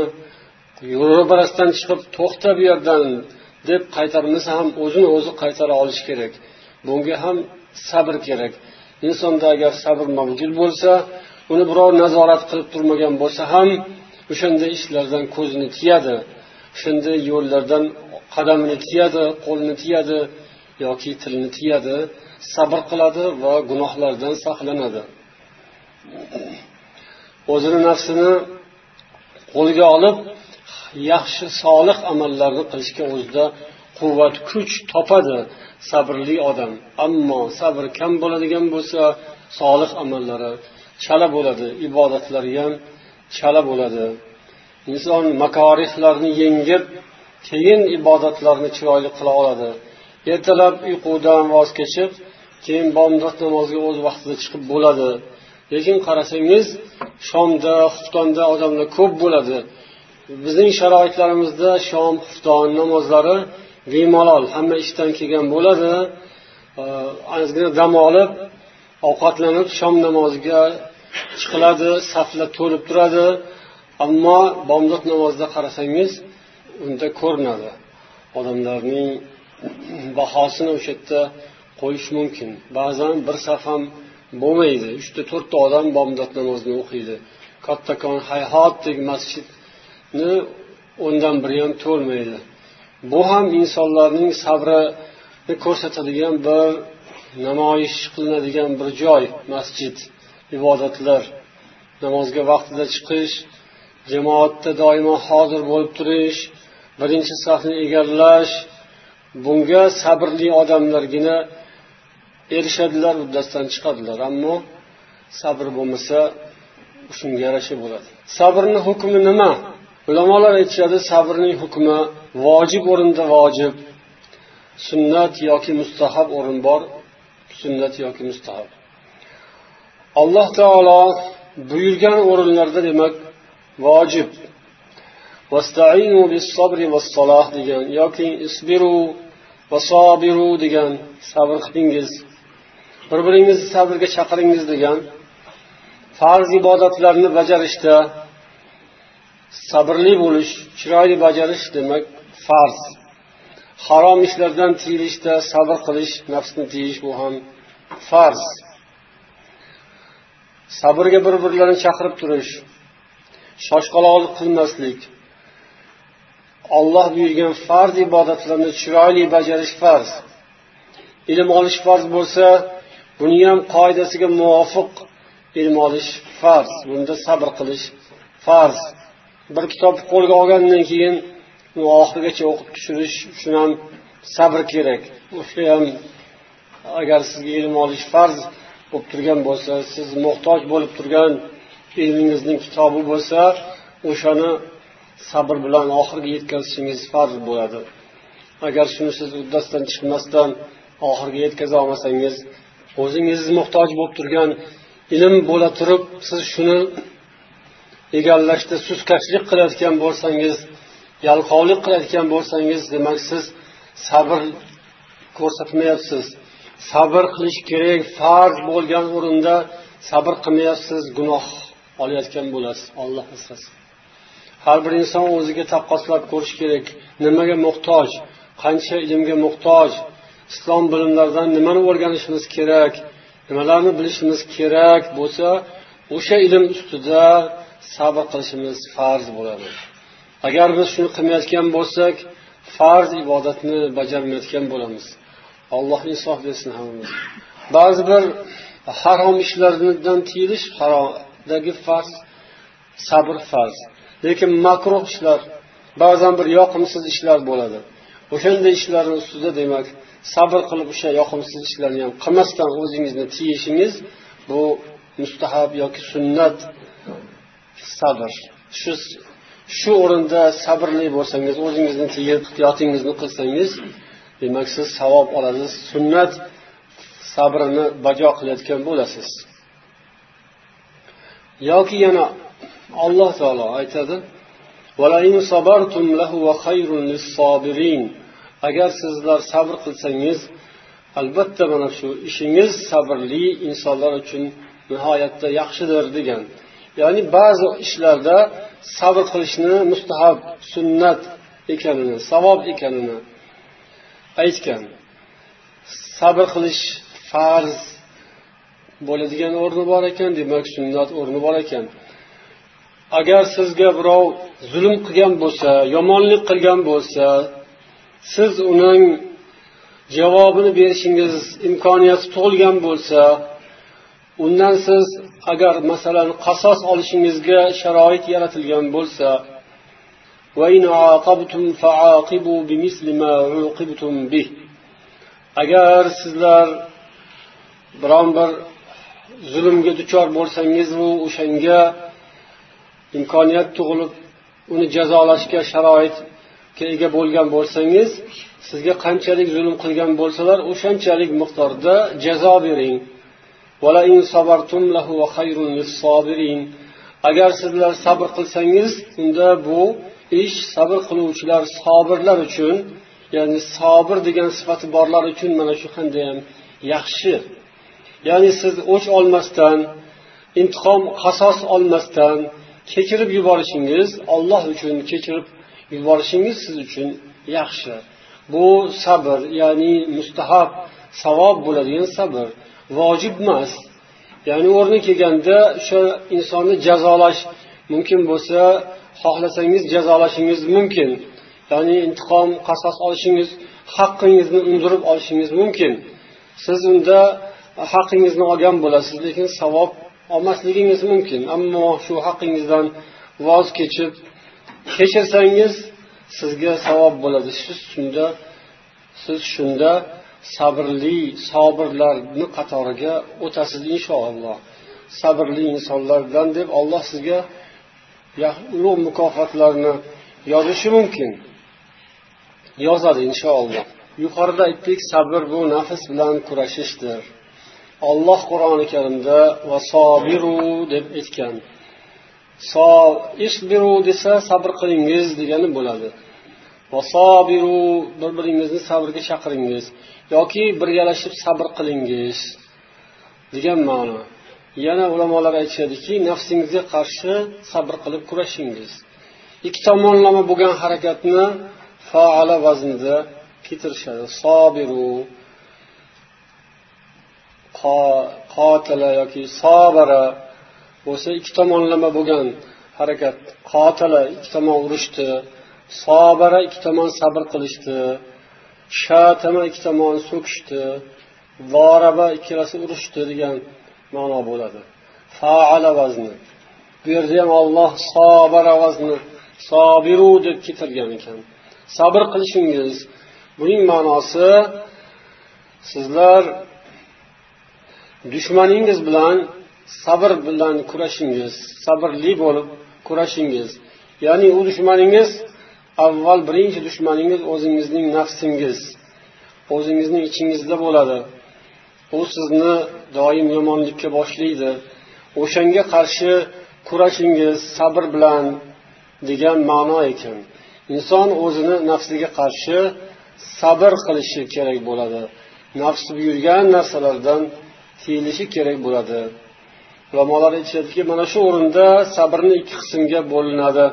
ro'barasidan chiqib to'xta bu yerdan deb qaytarmasa ham o'zini o'zi qaytara olishi kerak. Bunga ham sabr kerak. Insonda agar sabr mavjud bo'lsa uni birov nazorat qilib turmagan bo'lsa ham o'shanday ishlardan ko'zini tiyadi shunday yo'llardan qadamini tiyadi qo'lini tiyadi yoki tilini tiyadi sabr qiladi va gunohlardan saqlanadi. O'zini nafsini qo'lga olib yaxshi solih amallarni qilishga o'zida quvvat kuch topadi sabrli odam. Ammo sabr kam bo'ladigan bo'lsa solih amallari chala bo'ladi ibodatlari ham chala bo'ladi. Inson makorihlarni yengib keyin ibodatlarni chiroyli qila oladi. Ertalab uyqudan voz kechib keyin bomdod namoziga o'z vaqtida chiqib bo'ladi. Lekin qarasangiz shomda xuftonda odamlar ko'p bo'ladi. Bizning sharoitlarimizda shom xufton namozlari bemalol hamma ishdan kelgan bo'ladi. Ozgina dam olib ovqatlanib shom namoziga chiqiladi saflar to'lib turadi. Ammo bomdod namozida qarasangiz unda ko'rinadi. Odamlarning bahosini o'sha yerda qo'yish mumkin. Ba'zan bir saf ham bo'lmaydi. Uchta to'rtta odam bomdod namozini o'qiydi. Kattakon hayhotdek masjidni o'ndan biri ham to'lmaydi. Bu ham insonlarning sabrini ko'rsatadigan bir namoyish qilinadigan bir joy masjid ibodatlar. Namozga vaqtida chiqish jamoatda doimo hozir bo'lib turish birinchi safni egallash bunga sabrli odamlargina erishadilar uddasidan chiqadilar ammo sabr bo'lmasa shunga yarasha bo'ladi. Sabrni hukmi nima? Ulamolar aytishadi sabrning hukmi vojib o'rinda vojib sunnat yoki mustahab o'rin bor sunnat yoki mustahab. Alloh taolo buyurgan o'rinlarda demak vojib. Degan yoki isbiru va sobiru degan sabr qilingiz. Bir biringizni sabrga chaqiringiz degan farz ibodatlarni bajarishda sabrli bo'lish chiroyli bajarish demak farz. Harom ishlardan tiyilishda sabr qilish nafsni tiyish bu ham farz. Sabrga bir birlarini chaqirib turish shoshqaloqlik qilmaslik olloh buyurgan farz ibodatlarni chiroyli bajarish farz. Ilm olish farz bo'lsa buni ham qoidasiga muvofiq ilm olish farz. Bunda sabr qilish farz. Bir kitobni qo'lga olgandan keyin u oxirigacha o'qib tushirish uchun ham sabr kerak. O'sha ham agar sizga ilm olish farz bo'lib turgan bo'lsa siz muhtoj bo'lib turgan ilmingizning kitobi bo'lsa o'shani sabr bilan oxiriga yetkazishingiz farz bo'ladi. Agar shuni siz uddasidan chiqmasdan oxiriga yetkaza olmasangiz o'zingiz muhtoj bo'lib turgan ilm bo'la turib siz shuni egallashda suskashlik qilayotgan bo'lsangiz yalqovlik qilayotgan bo'lsangiz demak siz sabr ko'rsatmayapsiz. Sabr qilish kerak farz bo'lgan o'rinda sabr qilmayapsiz gunoh olayotgan bo'lasiz olloh asrasin. Har bir inson o'ziga taqqoslab ko'rish kerak nimaga muhtoj qancha ilmga muhtoj islom bilimlaridan nimani o'rganishimiz kerak nimalarni bilishimiz kerak bo'lsa o'sha ilm ustida sabr qilishimiz farz bo'ladi. Agar biz shuni qilmayotgan bo'lsak farz ibodatni bajarmayotgan bo'lamiz. Alloh insof bersin hammamizga ba'zi bir harom ishlardan tiyilish haromdagi farz sabr farz. Lekin makruh ishlar ba'zan bir yoqimsiz ishlar bo'ladi. O'shanday ishlarni ustida demak sabr qilib o'sha yoqimsiz ishlarni ham qilmasdan o'zingizni tiyishingiz bu mustahab yoki sunnat sabr. Shu shu o'rinda sabrli bo'lsangiz o'zingizni tiyib ehtiyotingizni qilsangiz demak siz savob olasiz sunnat sabrini bajo qilayotgan bo'lasiz. Yoki yana alloh taolo aytadi agar sizlar sabr qilsangiz albatta mana shu ishingiz sabrli insonlar uchun nihoyatda yaxshidir degan. Ya'ni ba'zi ishlarda sabr qilishni mustahab sunnat ekanini savob ekanini aytgan. Sabr qilish farz bo'ladigan o'rni bor ekan demak sunnat o'rni bor ekan. Agar sizga birov zulm qilgan bo'lsa yomonlik qilgan bo'lsa siz uning javobini berishingiz imkoniyati tug'ilgan bo'lsa undan siz agar masalan qasos olishingizga sharoit yaratilgan bo'lsa agar sizlar biron bir zulmga duchor bo'lsangizu o'shanga imkoniyat tug'ilib uni jazolashga sharoit ega bo'lgan bo'lsangiz sizga qanchalik zulm qilgan bo'lsalar o'shanchalik miqdorda jazo bering. Agar sizlar sabr qilsangiz unda bu ish sabr qiluvchilar sobirlar uchun ya'ni sobir degan sifati borlar uchun mana shu ham yaxshi. Ya'ni siz o'ch olmasdan intiqom qasos olmasdan kechirib yuborishingiz olloh uchun kechirib yuborishingiz siz uchun yaxshi. Bu sabr ya'ni mustahab savob bo'ladigan sabr vojib emas. Ya'ni o'rni kelganda o'sha insonni jazolash mumkin bo'lsa xohlasangiz jazolashingiz mumkin. Ya'ni intiqom qasos olishingiz haqqingizni undirib olishingiz mumkin. Siz unda haqqingizni olgan bo'lasiz lekin savob olmasligingiz mumkin. Ammo shu haqqingizdan voz kechib kechirsangiz sizga savob bo'ladi. Siz shunda siz shunda sabrli sobirlarni qatoriga o'tasiz inshaalloh. Sabrli insonlardan deb olloh sizga ulug' mukofotlarni yozishi mumkin. Yozadi inshaalloh. Yuqorida aytdik sabr bu nafs bilan kurashishdir. Olloh qur'oni karimda vasobiru deb aytgan. So isbiru desa sabr qilingiz degani bo'ladi. Vasobiru bir biringizni sabrga chaqiringiz. Yoki birgalashib sabr qilingiz degan ma'no. Yana ulamolar aytishadiki nafsingizga qarshi sabr qilib kurashingiz. Ikki tomonlama bo'lgan harakatni faala vaznida keltirishadi. Sobiru qotila yoki sobara bo'lsa ikki tomonlama bo'lgan harakat. Qotila ikki tomon urushdi. Sobara ikki tomon sabr qilishdi. Shatama ikki tomon so'kishdi. Voraba ikkalasi urushdi degan ma'no bo'ladi. Faala vazni. Bu yerda ham olloh sobara vazni sobiru deb keltirgan ekan. Sabr qilishingiz buning ma'nosi sizlar dushmaningiz bilan sabr bilan kurashingiz sabrli bo'lib kurashingiz. Ya'ni u dushmaningiz avval birinchi dushmaningiz o'zingizning nafsingiz o'zingizning ichingizda bo'ladi. U sizni doim yomonlikka boshlaydi. O'shanga qarshi kurashingiz sabr bilan degan ma'no ekan. Inson o'zini nafsiga qarshi sabr qilishi kerak bo'ladi. Nafs buyurgan narsalardan tiyilishi kerak bo'ladi. Ulamolar aytishadiki mana shu o'rinda sabrni ikki qismga bo'linadi.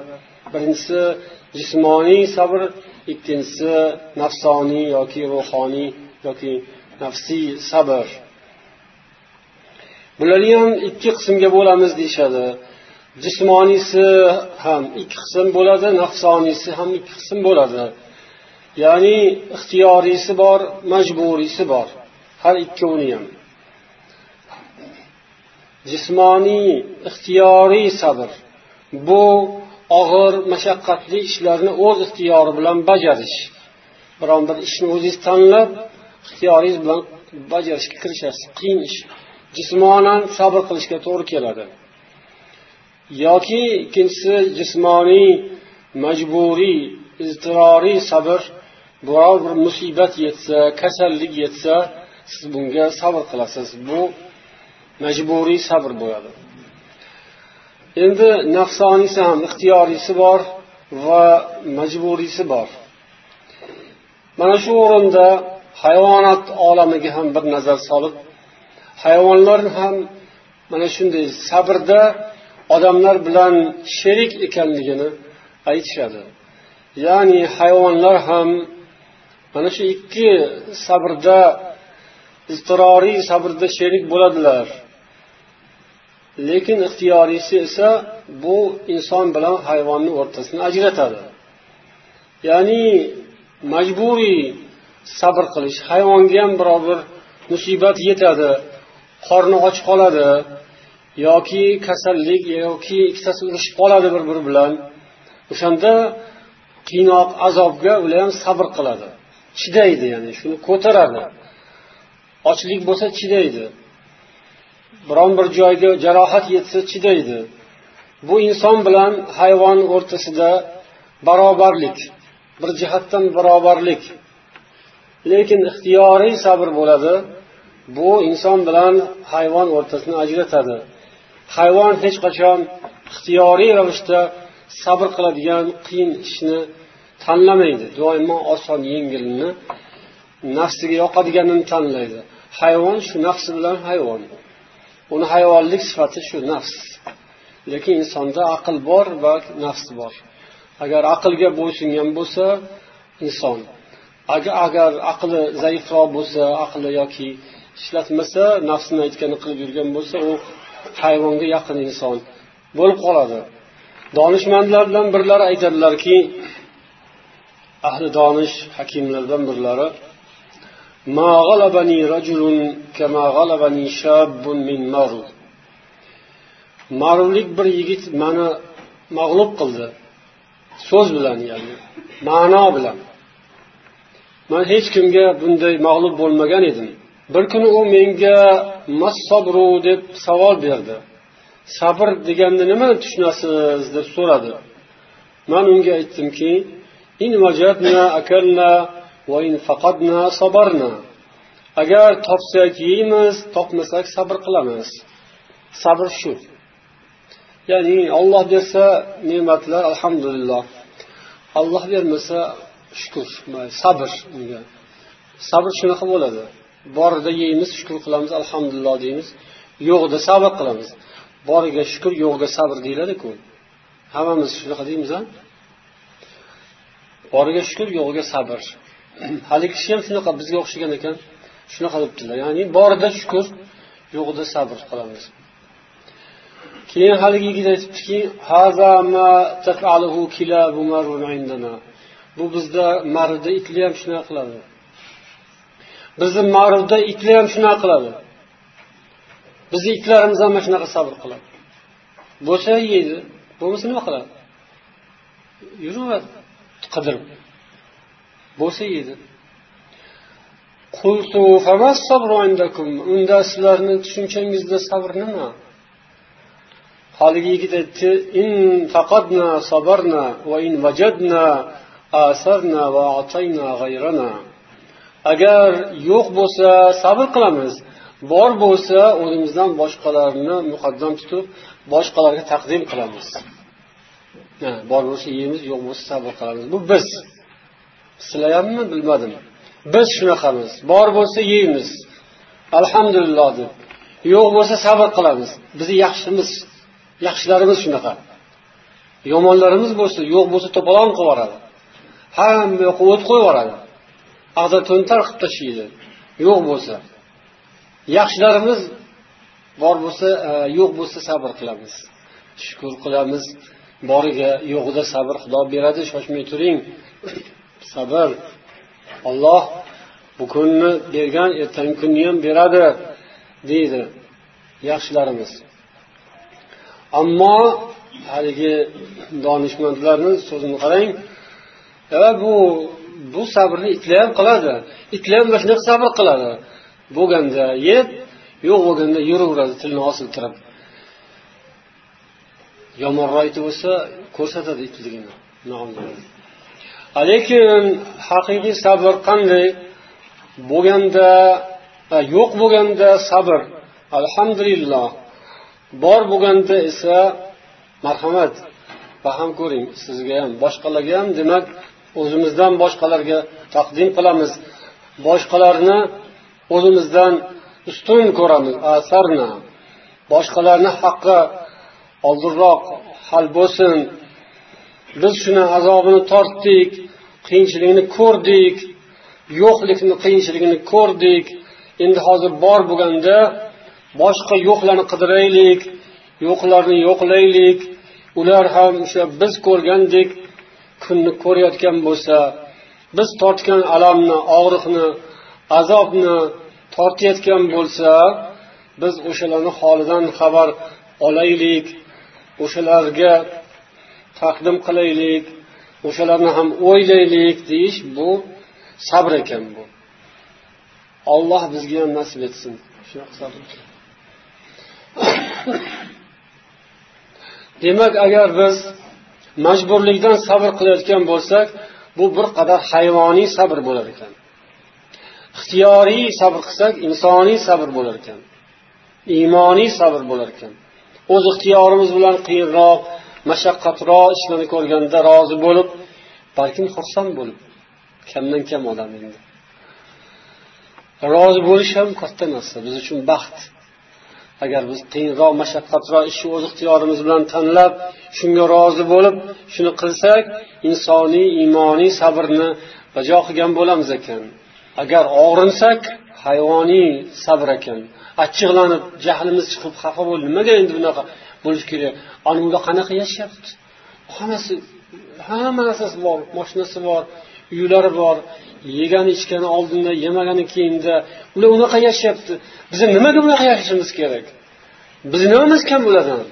Birinchisi jismoniy sabr ikkinchisi nafsoniy yoki ruhoniy yoki nafsiy sabr. Bularni ham ikki qismga bo'lamiz deyishadi. Jismoniysi ham ikki qism bo'ladi nafsoniysi ham ikki qism bo'ladi. Ya'ni ixtiyoriysi bor majburiysi bor. Har ikkovini ham. Jismoniy ixtiyoriy sabr. Bu og'ir mashaqqatli ishlarni o'z ixtiyori bilan bajarish. Biron bir ishni o'zingiz tanlab ixtiyoringiz bilan bajarishga kirishasiz. Qiyin ish. Jismonan sabr qilishga to'g'ri keladi. Yoki ikkinchisi jismoniy majburiy iztiroriy sabr. Biror bir musibat yetsa kasallik yetsa siz bunga sabr qilasiz. Bu majburiy sabr bo'ladi. Endi nafsoniysi ham ixtiyoriysi bor va majburiysi bor. Mana shu o'rinda hayvonot olamiga ham bir nazar solib hayvonlar ham mana shunday sabrda odamlar bilan sherik ekanligini aytishadi. Ya'ni hayvonlar ham mana shu ikki sabrda iztiroriy sabrda sherik bo'ladilar. Lekin ixtiyoriysi esa bu inson bilan hayvonni o'rtasini ajratadi. Ya'ni majburiy sabr qilish hayvonga ham biror bir musibat yetadi qorni och qoladi yoki kasallik yoki ikkitasi urushib qoladi bir biri bilan o'shanda qiynoq azobga ular ham sabr qiladi. Chidaydi ya'ni shuni ko'taradi. Ochlik bo'lsa chidaydi. Biron bir joyga jarohat yetsa chidaydi bu inson bilan hayvon o'rtasida barobarlik bir jihatdan barobarlik. Lekin ixtiyoriy sabr bo'ladi bu inson bilan hayvon o'rtasini ajratadi. Hayvon hech qachon ixtiyoriy ravishda sabr qiladigan qiyin ishni tanlamaydi. Doimo oson yengilni nafsiga yoqadiganini tanlaydi. Hayvon shu nafsi bilan hayvon. Uni hayvonlik sifati shu nafs. Lekin insonda aql bor va nafs bor. Agar aqlga bo'ysungan bo'lsa inson. Agar aqli zaifroq bo'lsa aqli yoki ishlatmasa nafsini aytganini qilib yurgan bo'lsa u hayvonga yaqin inson bo'lib qoladi. Donishmandlardan birlari aytadilarki ahli donish hakimlardan birlari ما غلبني رجل كما غلبني شاب من مرو maruvlik bir yigit mani mag'lub qildi so'z bilan ya'ni ma'no bilan man hech kimga bunday mag'lub bo'lmagan edim bir kuni u menga massobru deb savol berdi sabr deganni nimani tushunasiz deb so'radi man unga aytdimki faqadna agar topsak yeymiz topmasak sabr qilamiz. Sabr shu. Ya'ni olloh bersa ne'matlar alhamdulillah. Olloh bermasa shukur sabr unga. Sabr shunaqa bo'ladi. Borida yeymiz shukur qilamiz alhamdulillah deymiz. Yo'qda sabr qilamiz. Boriga shukur yo'qga sabr deyiladiku. Hammamiz shunaqa deymiz a boriga shukur yo'g'iga sabr. Haligi kishi ham shunaqa bizga o'xshagan ekan. Shunaqa debdilar ya'ni borida shukur yo'g'ida sabr qilamiz. Keyin haligi yigit aytibdiki bu bizda marida itlar ham shunaqa qiladi. Bizni marida itlar ham shunaqa qiladi. Bizni itlarimiz ham mana shunaqa sabr qiladi. Bo'lsa yeydi bo'lmasa nima qiladi? Yuraveradi qidirib. Bo'lsa yeydi unda sizlarni tushunchangizda sabr nima haligi yigit aytdi in faqadna sabarna va in vajadna asarna va atayna g'ayrana agar yo'q bo'lsa sabr qilamiz. Bor bo'lsa o'zimizdan boshqalarni muqaddam tutib boshqalarga taqdim qilamiz. Bor bo'lsa yeymiz yo'q bo'lsa sabr qilamiz. Bu biz. Sizlarhammi bilmadim. Biz shunaqamiz. Bor bo'lsa yeymiz. Alhamdulillah deb. Yo'q bo'lsa sabr qilamiz. Bizni yaxshimiz. Yaxshilarimiz shunaqa. Yomonlarimiz bo'lsa yo'q bo'lsa to'polon qilib yuboradi. Hamma yoqqa o't qo'yib yuboradi. Ag'da to'ntar qilib tashlaydi. Yo'q bo'lsa. Yaxshilarimiz bor bo'lsa e, yo'q bo'lsa sabr qilamiz. Shukur qilamiz. Boriga yo'g'ida sabr xudo beradi. Shoshmay turing. Sabr. Olloh bu kunni bergan ertangi kunni ham beradi deydi yaxshilarimiz. Ammo haligi donishmandlarni so'zini qarang. E, bu bu sabrni itlar ham qiladi. Itlar ham mana shunaqa sabr qiladi. Bo'lganda yeb yo'q bo'lganda yuraveradi tilini osiltirib yomonroq aytib bo'lsa ko'rsatadi itligini lekin haqiqiy sabr qanday? Bo'lganda yo'q bo'lganda sabr. Alhamdulillah. Bor bo'lganda esa marhamat. Fahm ko'ring sizga ham boshqalarga ham. Demak o'zimizdan boshqalarga taqdim qilamiz. Boshqalarni o'zimizdan ustun ko'ramiz asarna boshqalarni haqqi oldinroq hal bo'lsin. Biz shuni azobini tortdik qiyinchiligini ko'rdik yo'qlikni qiyinchiligini ko'rdik. Endi hozir bor bo'lganda boshqa yo'qlarni qidiraylik yo'qlarni yo'qlaylik. Ular ham o'sha biz ko'rgandek kunni ko'rayotgan bo'lsa biz tortgan alamni og'riqni azobni tortayotgan bo'lsa biz o'shalarni holidan xabar olaylik. O'shalarga taqdim qilaylik o'shalarni ham o'ylaylik deyish bu sabr ekan bu. Olloh bizga ham nasib etsin. Demak agar biz majburlikdan sabr qilayotgan bo'lsak bu bir qadar hayvoniy sabr bo'lar ekan. Ixtiyoriy sabr qilsak insoniy sabr bo'lar ekan. Iymoniy sabr bo'lar ekan. O'z ixtiyorimiz bilan qiyinroq mashaqqatroq ishlarni ko'rganda rozi bo'lib balkim xursand bo'lib kamdan kam odam endi. Rozi bo'lish ham katta narsa. Biz uchun baxt. Agar biz qiyinroq mashaqqatroq ishni o'z ixtiyorimiz bilan tanlab shunga rozi bo'lib shuni qilsak insoniy iymoniy sabrni bajo qilgan bo'lamiz ekan. Agar og'rinsak hayvoniy sabr ekan. Achchiqlanib jahlimiz chiqib xafa bo'lib nimaga endi bunaqa bo'lishi kerak. Ana qanaqa yashayapti? Hammasi hamma narsasi bor moshinasi bor uylari bor yegani ichgani oldinda yemagani keyinda. Ular unaqa yashayapti. Biz nimaga bunaqa yashashimiz kerak? Bizni nimamiz kam ulardan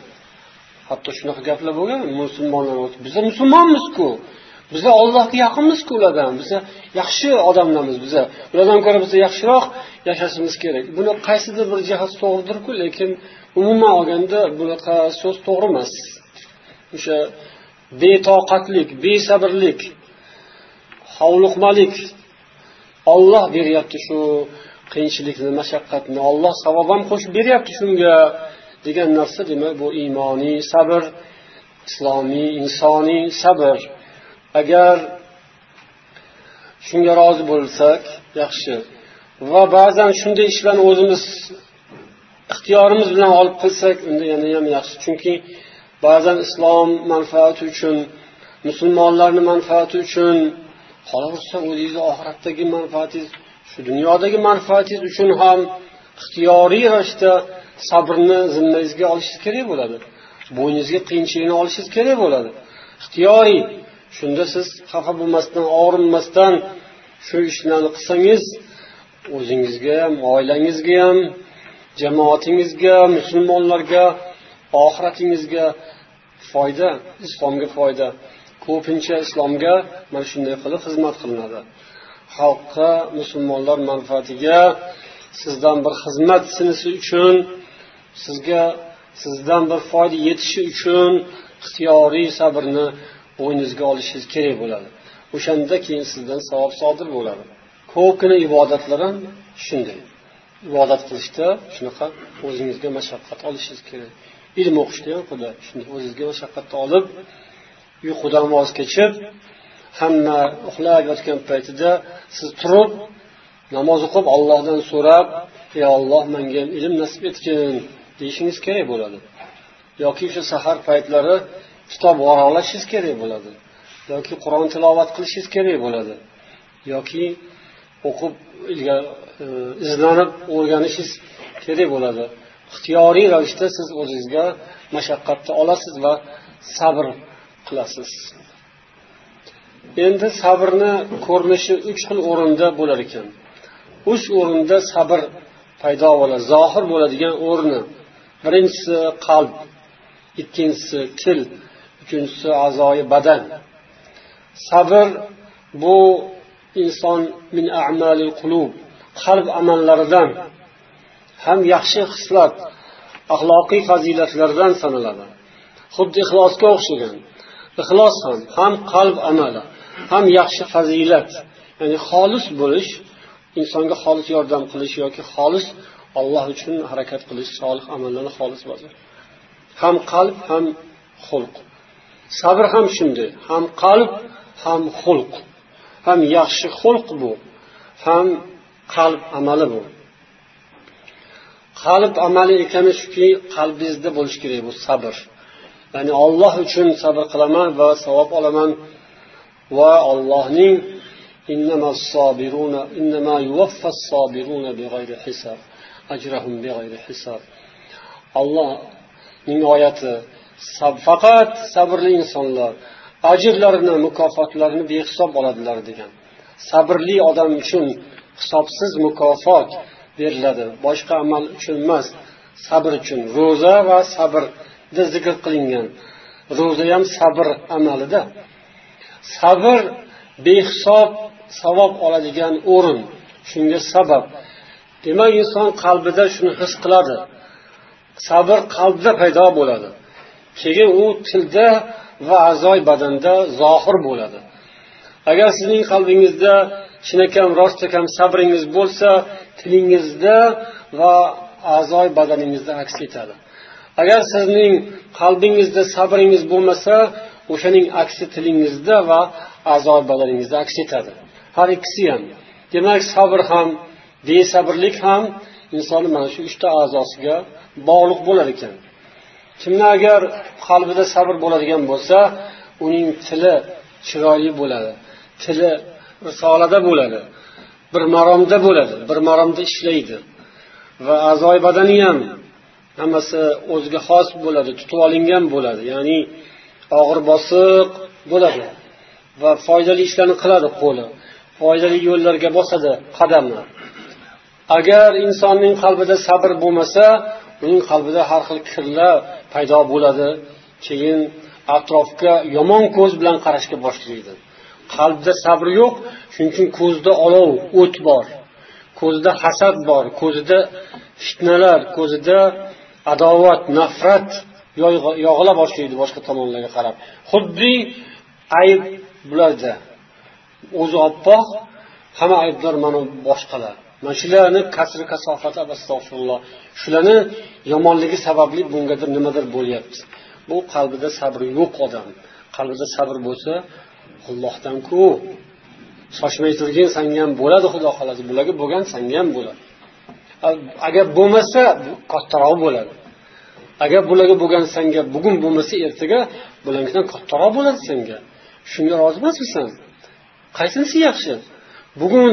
hatto shunaqa gaplar bo'lgan musulmonlar biza musulmonmizku. Biza ollohga yaqinmizku ulardan. Biza yaxshi odamlarmiz biza. Ulardan ko'ra biza yaxshiroq yashashimiz kerak. Buni qaysidir bir jihati to'g'ridirku lekin umuman olganda bunaqa so'z to'g'ri emas. O'sha betoqatlik besabrlik hovliqmalik olloh beryapti shu qiyinchilikni mashaqqatni. Olloh savob ham qo'shib beryapti shunga degan narsa demak bu iymoniy sabr islomiy insoniy sabr. Agar shunga rozi bo'lsak yaxshi. Va ba'zan shunday ishlarni o'zimiz ixtiyorimiz bilan olib qilsak unda yana ham yaxshi. Chunki ba'zan islom manfaati uchun musulmonlarni manfaati uchun qolaversa o'zingizni oxiratdagi manfaatingiz shu dunyodagi manfaatingiz uchun ham ixtiyoriy ravishda sabrni zimmangizga olishingiz kerak bo'ladi. Bo'yningizga qiyinchilikni olishingiz kerak bo'ladi. Ixtiyoriy shunda siz xafa bo'lmasdan og'rinmasdan shu ishlarni qilsangiz o'zingizga ham oilangizga ham jamoatingizga musulmonlarga oxiratingizga foyda islomga foyda. Ko'pincha islomga mana shunday qilib xizmat qilinadi. Xalqqa musulmonlar manfaatiga sizdan bir xizmat sinishi uchun sizga sizdan bir foyda yetishi uchun ixtiyoriy sabrni bo'yningizga olishingiz kerak bo'ladi. O'shanda keyin sizdan savob sodir bo'ladi. Ko'pgina ibodatlar ham shunday. Ibodat qilishda shunaqa o'zingizga mashaqqat olishingiz kerak. Ilm o'qishda ham xuddi shunday o'zingizga mashaqqatni olib uyqudan voz kechib hamma uxlab yotgan paytida siz turib namoz o'qib ollohdan so'rab ey olloh menga ham ilm nasib etgin deyishingiz kerak bo'ladi. Yoki o'sha sahar paytlari kitob varaqlashingiz kerak bo'ladi. Yoki qur'on tilovat qilishingiz kerak bo'ladi. Yoki o'qib e, izlanib o'rganishingiz kerak bo'ladi. Ixtiyoriy ravishda siz o'zingizga mashaqqatni olasiz va sabr qilasiz. Endi sabrni ko'rinishi uch xil o'rinda bo'lar ekan. Uch o'rinda sabr paydo bo'ladi zohir bo'ladigan o'rni birinchisi qalb ikkinchisi til. Uchinchisi a'zoyi badan. Sabr bu inson min amalil qulub qalb amallaridan ham yaxshi xislat axloqiy fazilatlardan sanaladi. Xuddi ixlosga o'xshagan. Ixlos ham ham qalb amali ham yaxshi fazilat ya'ni xolis bo'lish insonga xolis yordam qilish yoki xolis olloh uchun harakat qilish solih amallarni xolis bajar ham qalb ham xulq. Sabr ham shunday. Ham qalb ham xulq. Ham yaxshi xulq bu. Ham qalb amali bu. Qalb amali ekani shuki qalbingizda bo'lishi kerak bu sabr. Ya'ni olloh uchun sabr qilaman va savob olaman. Va ollohning ollohning oyati faqat sabrli insonlar ajrlarini mukofotlarini behisob oladilar degan. Sabrli odam uchun hisobsiz mukofot beriladi. Boshqa amal uchun emas. Sabr uchun. Ro'za va sabrda zikr qilingan. Ro'za ham sabr amalida. Sabr behisob savob oladigan o'rin. Shunga sabab demak inson qalbida shuni his qiladi. Sabr qalbda paydo bo'ladi. Keyin u tilda va a'zoy badanda zohir bo'ladi. Agar sizning qalbingizda chinakam rostakam sabringiz bo'lsa tilingizda va a'zoy badaningizda aks etadi. Agar sizning qalbingizda sabringiz bo'lmasa o'shaning aksi tilingizda va a'zoy badaningizda aks etadi. Har ikkisi ham. Demak sabr ham besabrlik ham insonni mana shu uchta a'zosiga bog'liq bo'lar ekan. Kimni agar qalbida sabr bo'ladigan bo'lsa uning tili chiroyli bo'ladi. Tili risolada bo'ladi. Bir maromda bo'ladi. Bir maromda ishlaydi. Va a'zoyi badani ham hammasi o'ziga xos bo'ladi tutib olingan bo'ladi. Ya'ni og'ir bosiq bo'ladi. Va foydali ishlarni qiladi qo'li. Foydali yo'llarga bosadi qadamni agar insonning qalbida sabr bo'lmasa uning qalbida har xil kirlar paydo bo'ladi. Keyin atrofga yomon ko'z bilan qarashga boshlaydi. Qalbda sabr yo'q shuning uchun ko'zda olov o't bor. Ko'zida hasad bor ko'zida fitnalar ko'zida adovat nafrat yog'ila boshlaydi boshqa tomonlarga qarab. Xuddi ayb bularda o'zi oppoq hamma aybdor mana boshqalar. Mana shularni kasri kasofati astag'firulloh. Shularni yomonligi sababli bungadir nimadir bo'lyapti. Bu qalbida sabr yo'q odam. Qalbida sabr bo'lsa ollohdanku shoshmay turgin sanga ham bo'ladi xudo xohlasa. Bularga bo'lgan sanga ham bo'ladi. Agar bo'lmasa kattaroq bo'ladi. Agar bularga bo'lgan sanga bugun bo'lmasa ertaga bularnikidan kattaroq bo'ladi senga shunga rozi emasmisan? Qaysinisi yaxshi? Bugun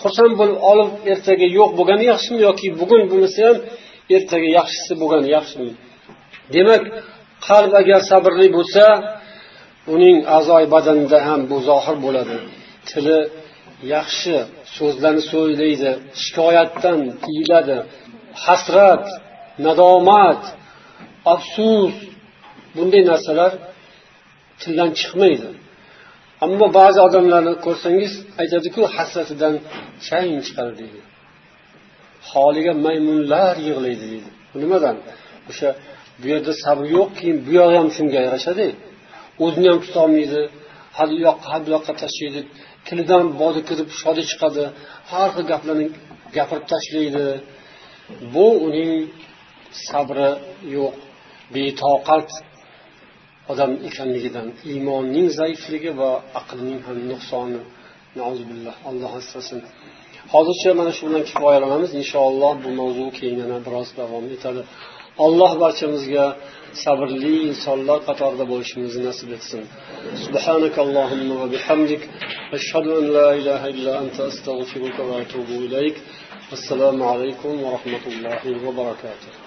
xursand bo'lib olib ertaga yo'q bo'lgani yaxshimi yoki bugun bo'lmasa ham ertaga yaxshisi bo'lgani yaxshimi? Demak qalb agar sabrli bo'lsa uning a'zoyi badanida ham bu zohir bo'ladi. Tili yaxshi so'zlarni so'zlaydi shikoyatdan tiyiladi. Hasrat nadomat afsus bunday narsalar tildan chiqmaydi. Ammo ba'zi odamlarni ko'rsangiz aytadiku hasratidan chang chiqadi deydi. Holiga maymunlar yig'laydi deydi. Nimadan? O'sha bu yerda sabr yo'q keyin bu yog'i ham shunga yarashadi. O'zini ham tutolmaydi. Ha u yoqqa ha bu yoqqa tashlaydi. Tilidan bodi kirib shodi chiqadi. Har xil gaplarni gapirib tashlaydi. Bu uning sabri yo'q. Betoqat odam ekanligidan iymonning zaifligi va aqlning ham nuqsoni alloh asrasin hozircha mana shu bilan kifoyalanamiz inshaalloh bu mavzu keyin yana biroz davom etadi alloh barchamizga sabrli insonlar qatorida bo'lishimizni nasib etsin سبحانك اللهم وبحمدك أشهد أن لا إله إلا أنت أستغفرك وأتوب إليك السلام عليكم ورحمة الله وبركاته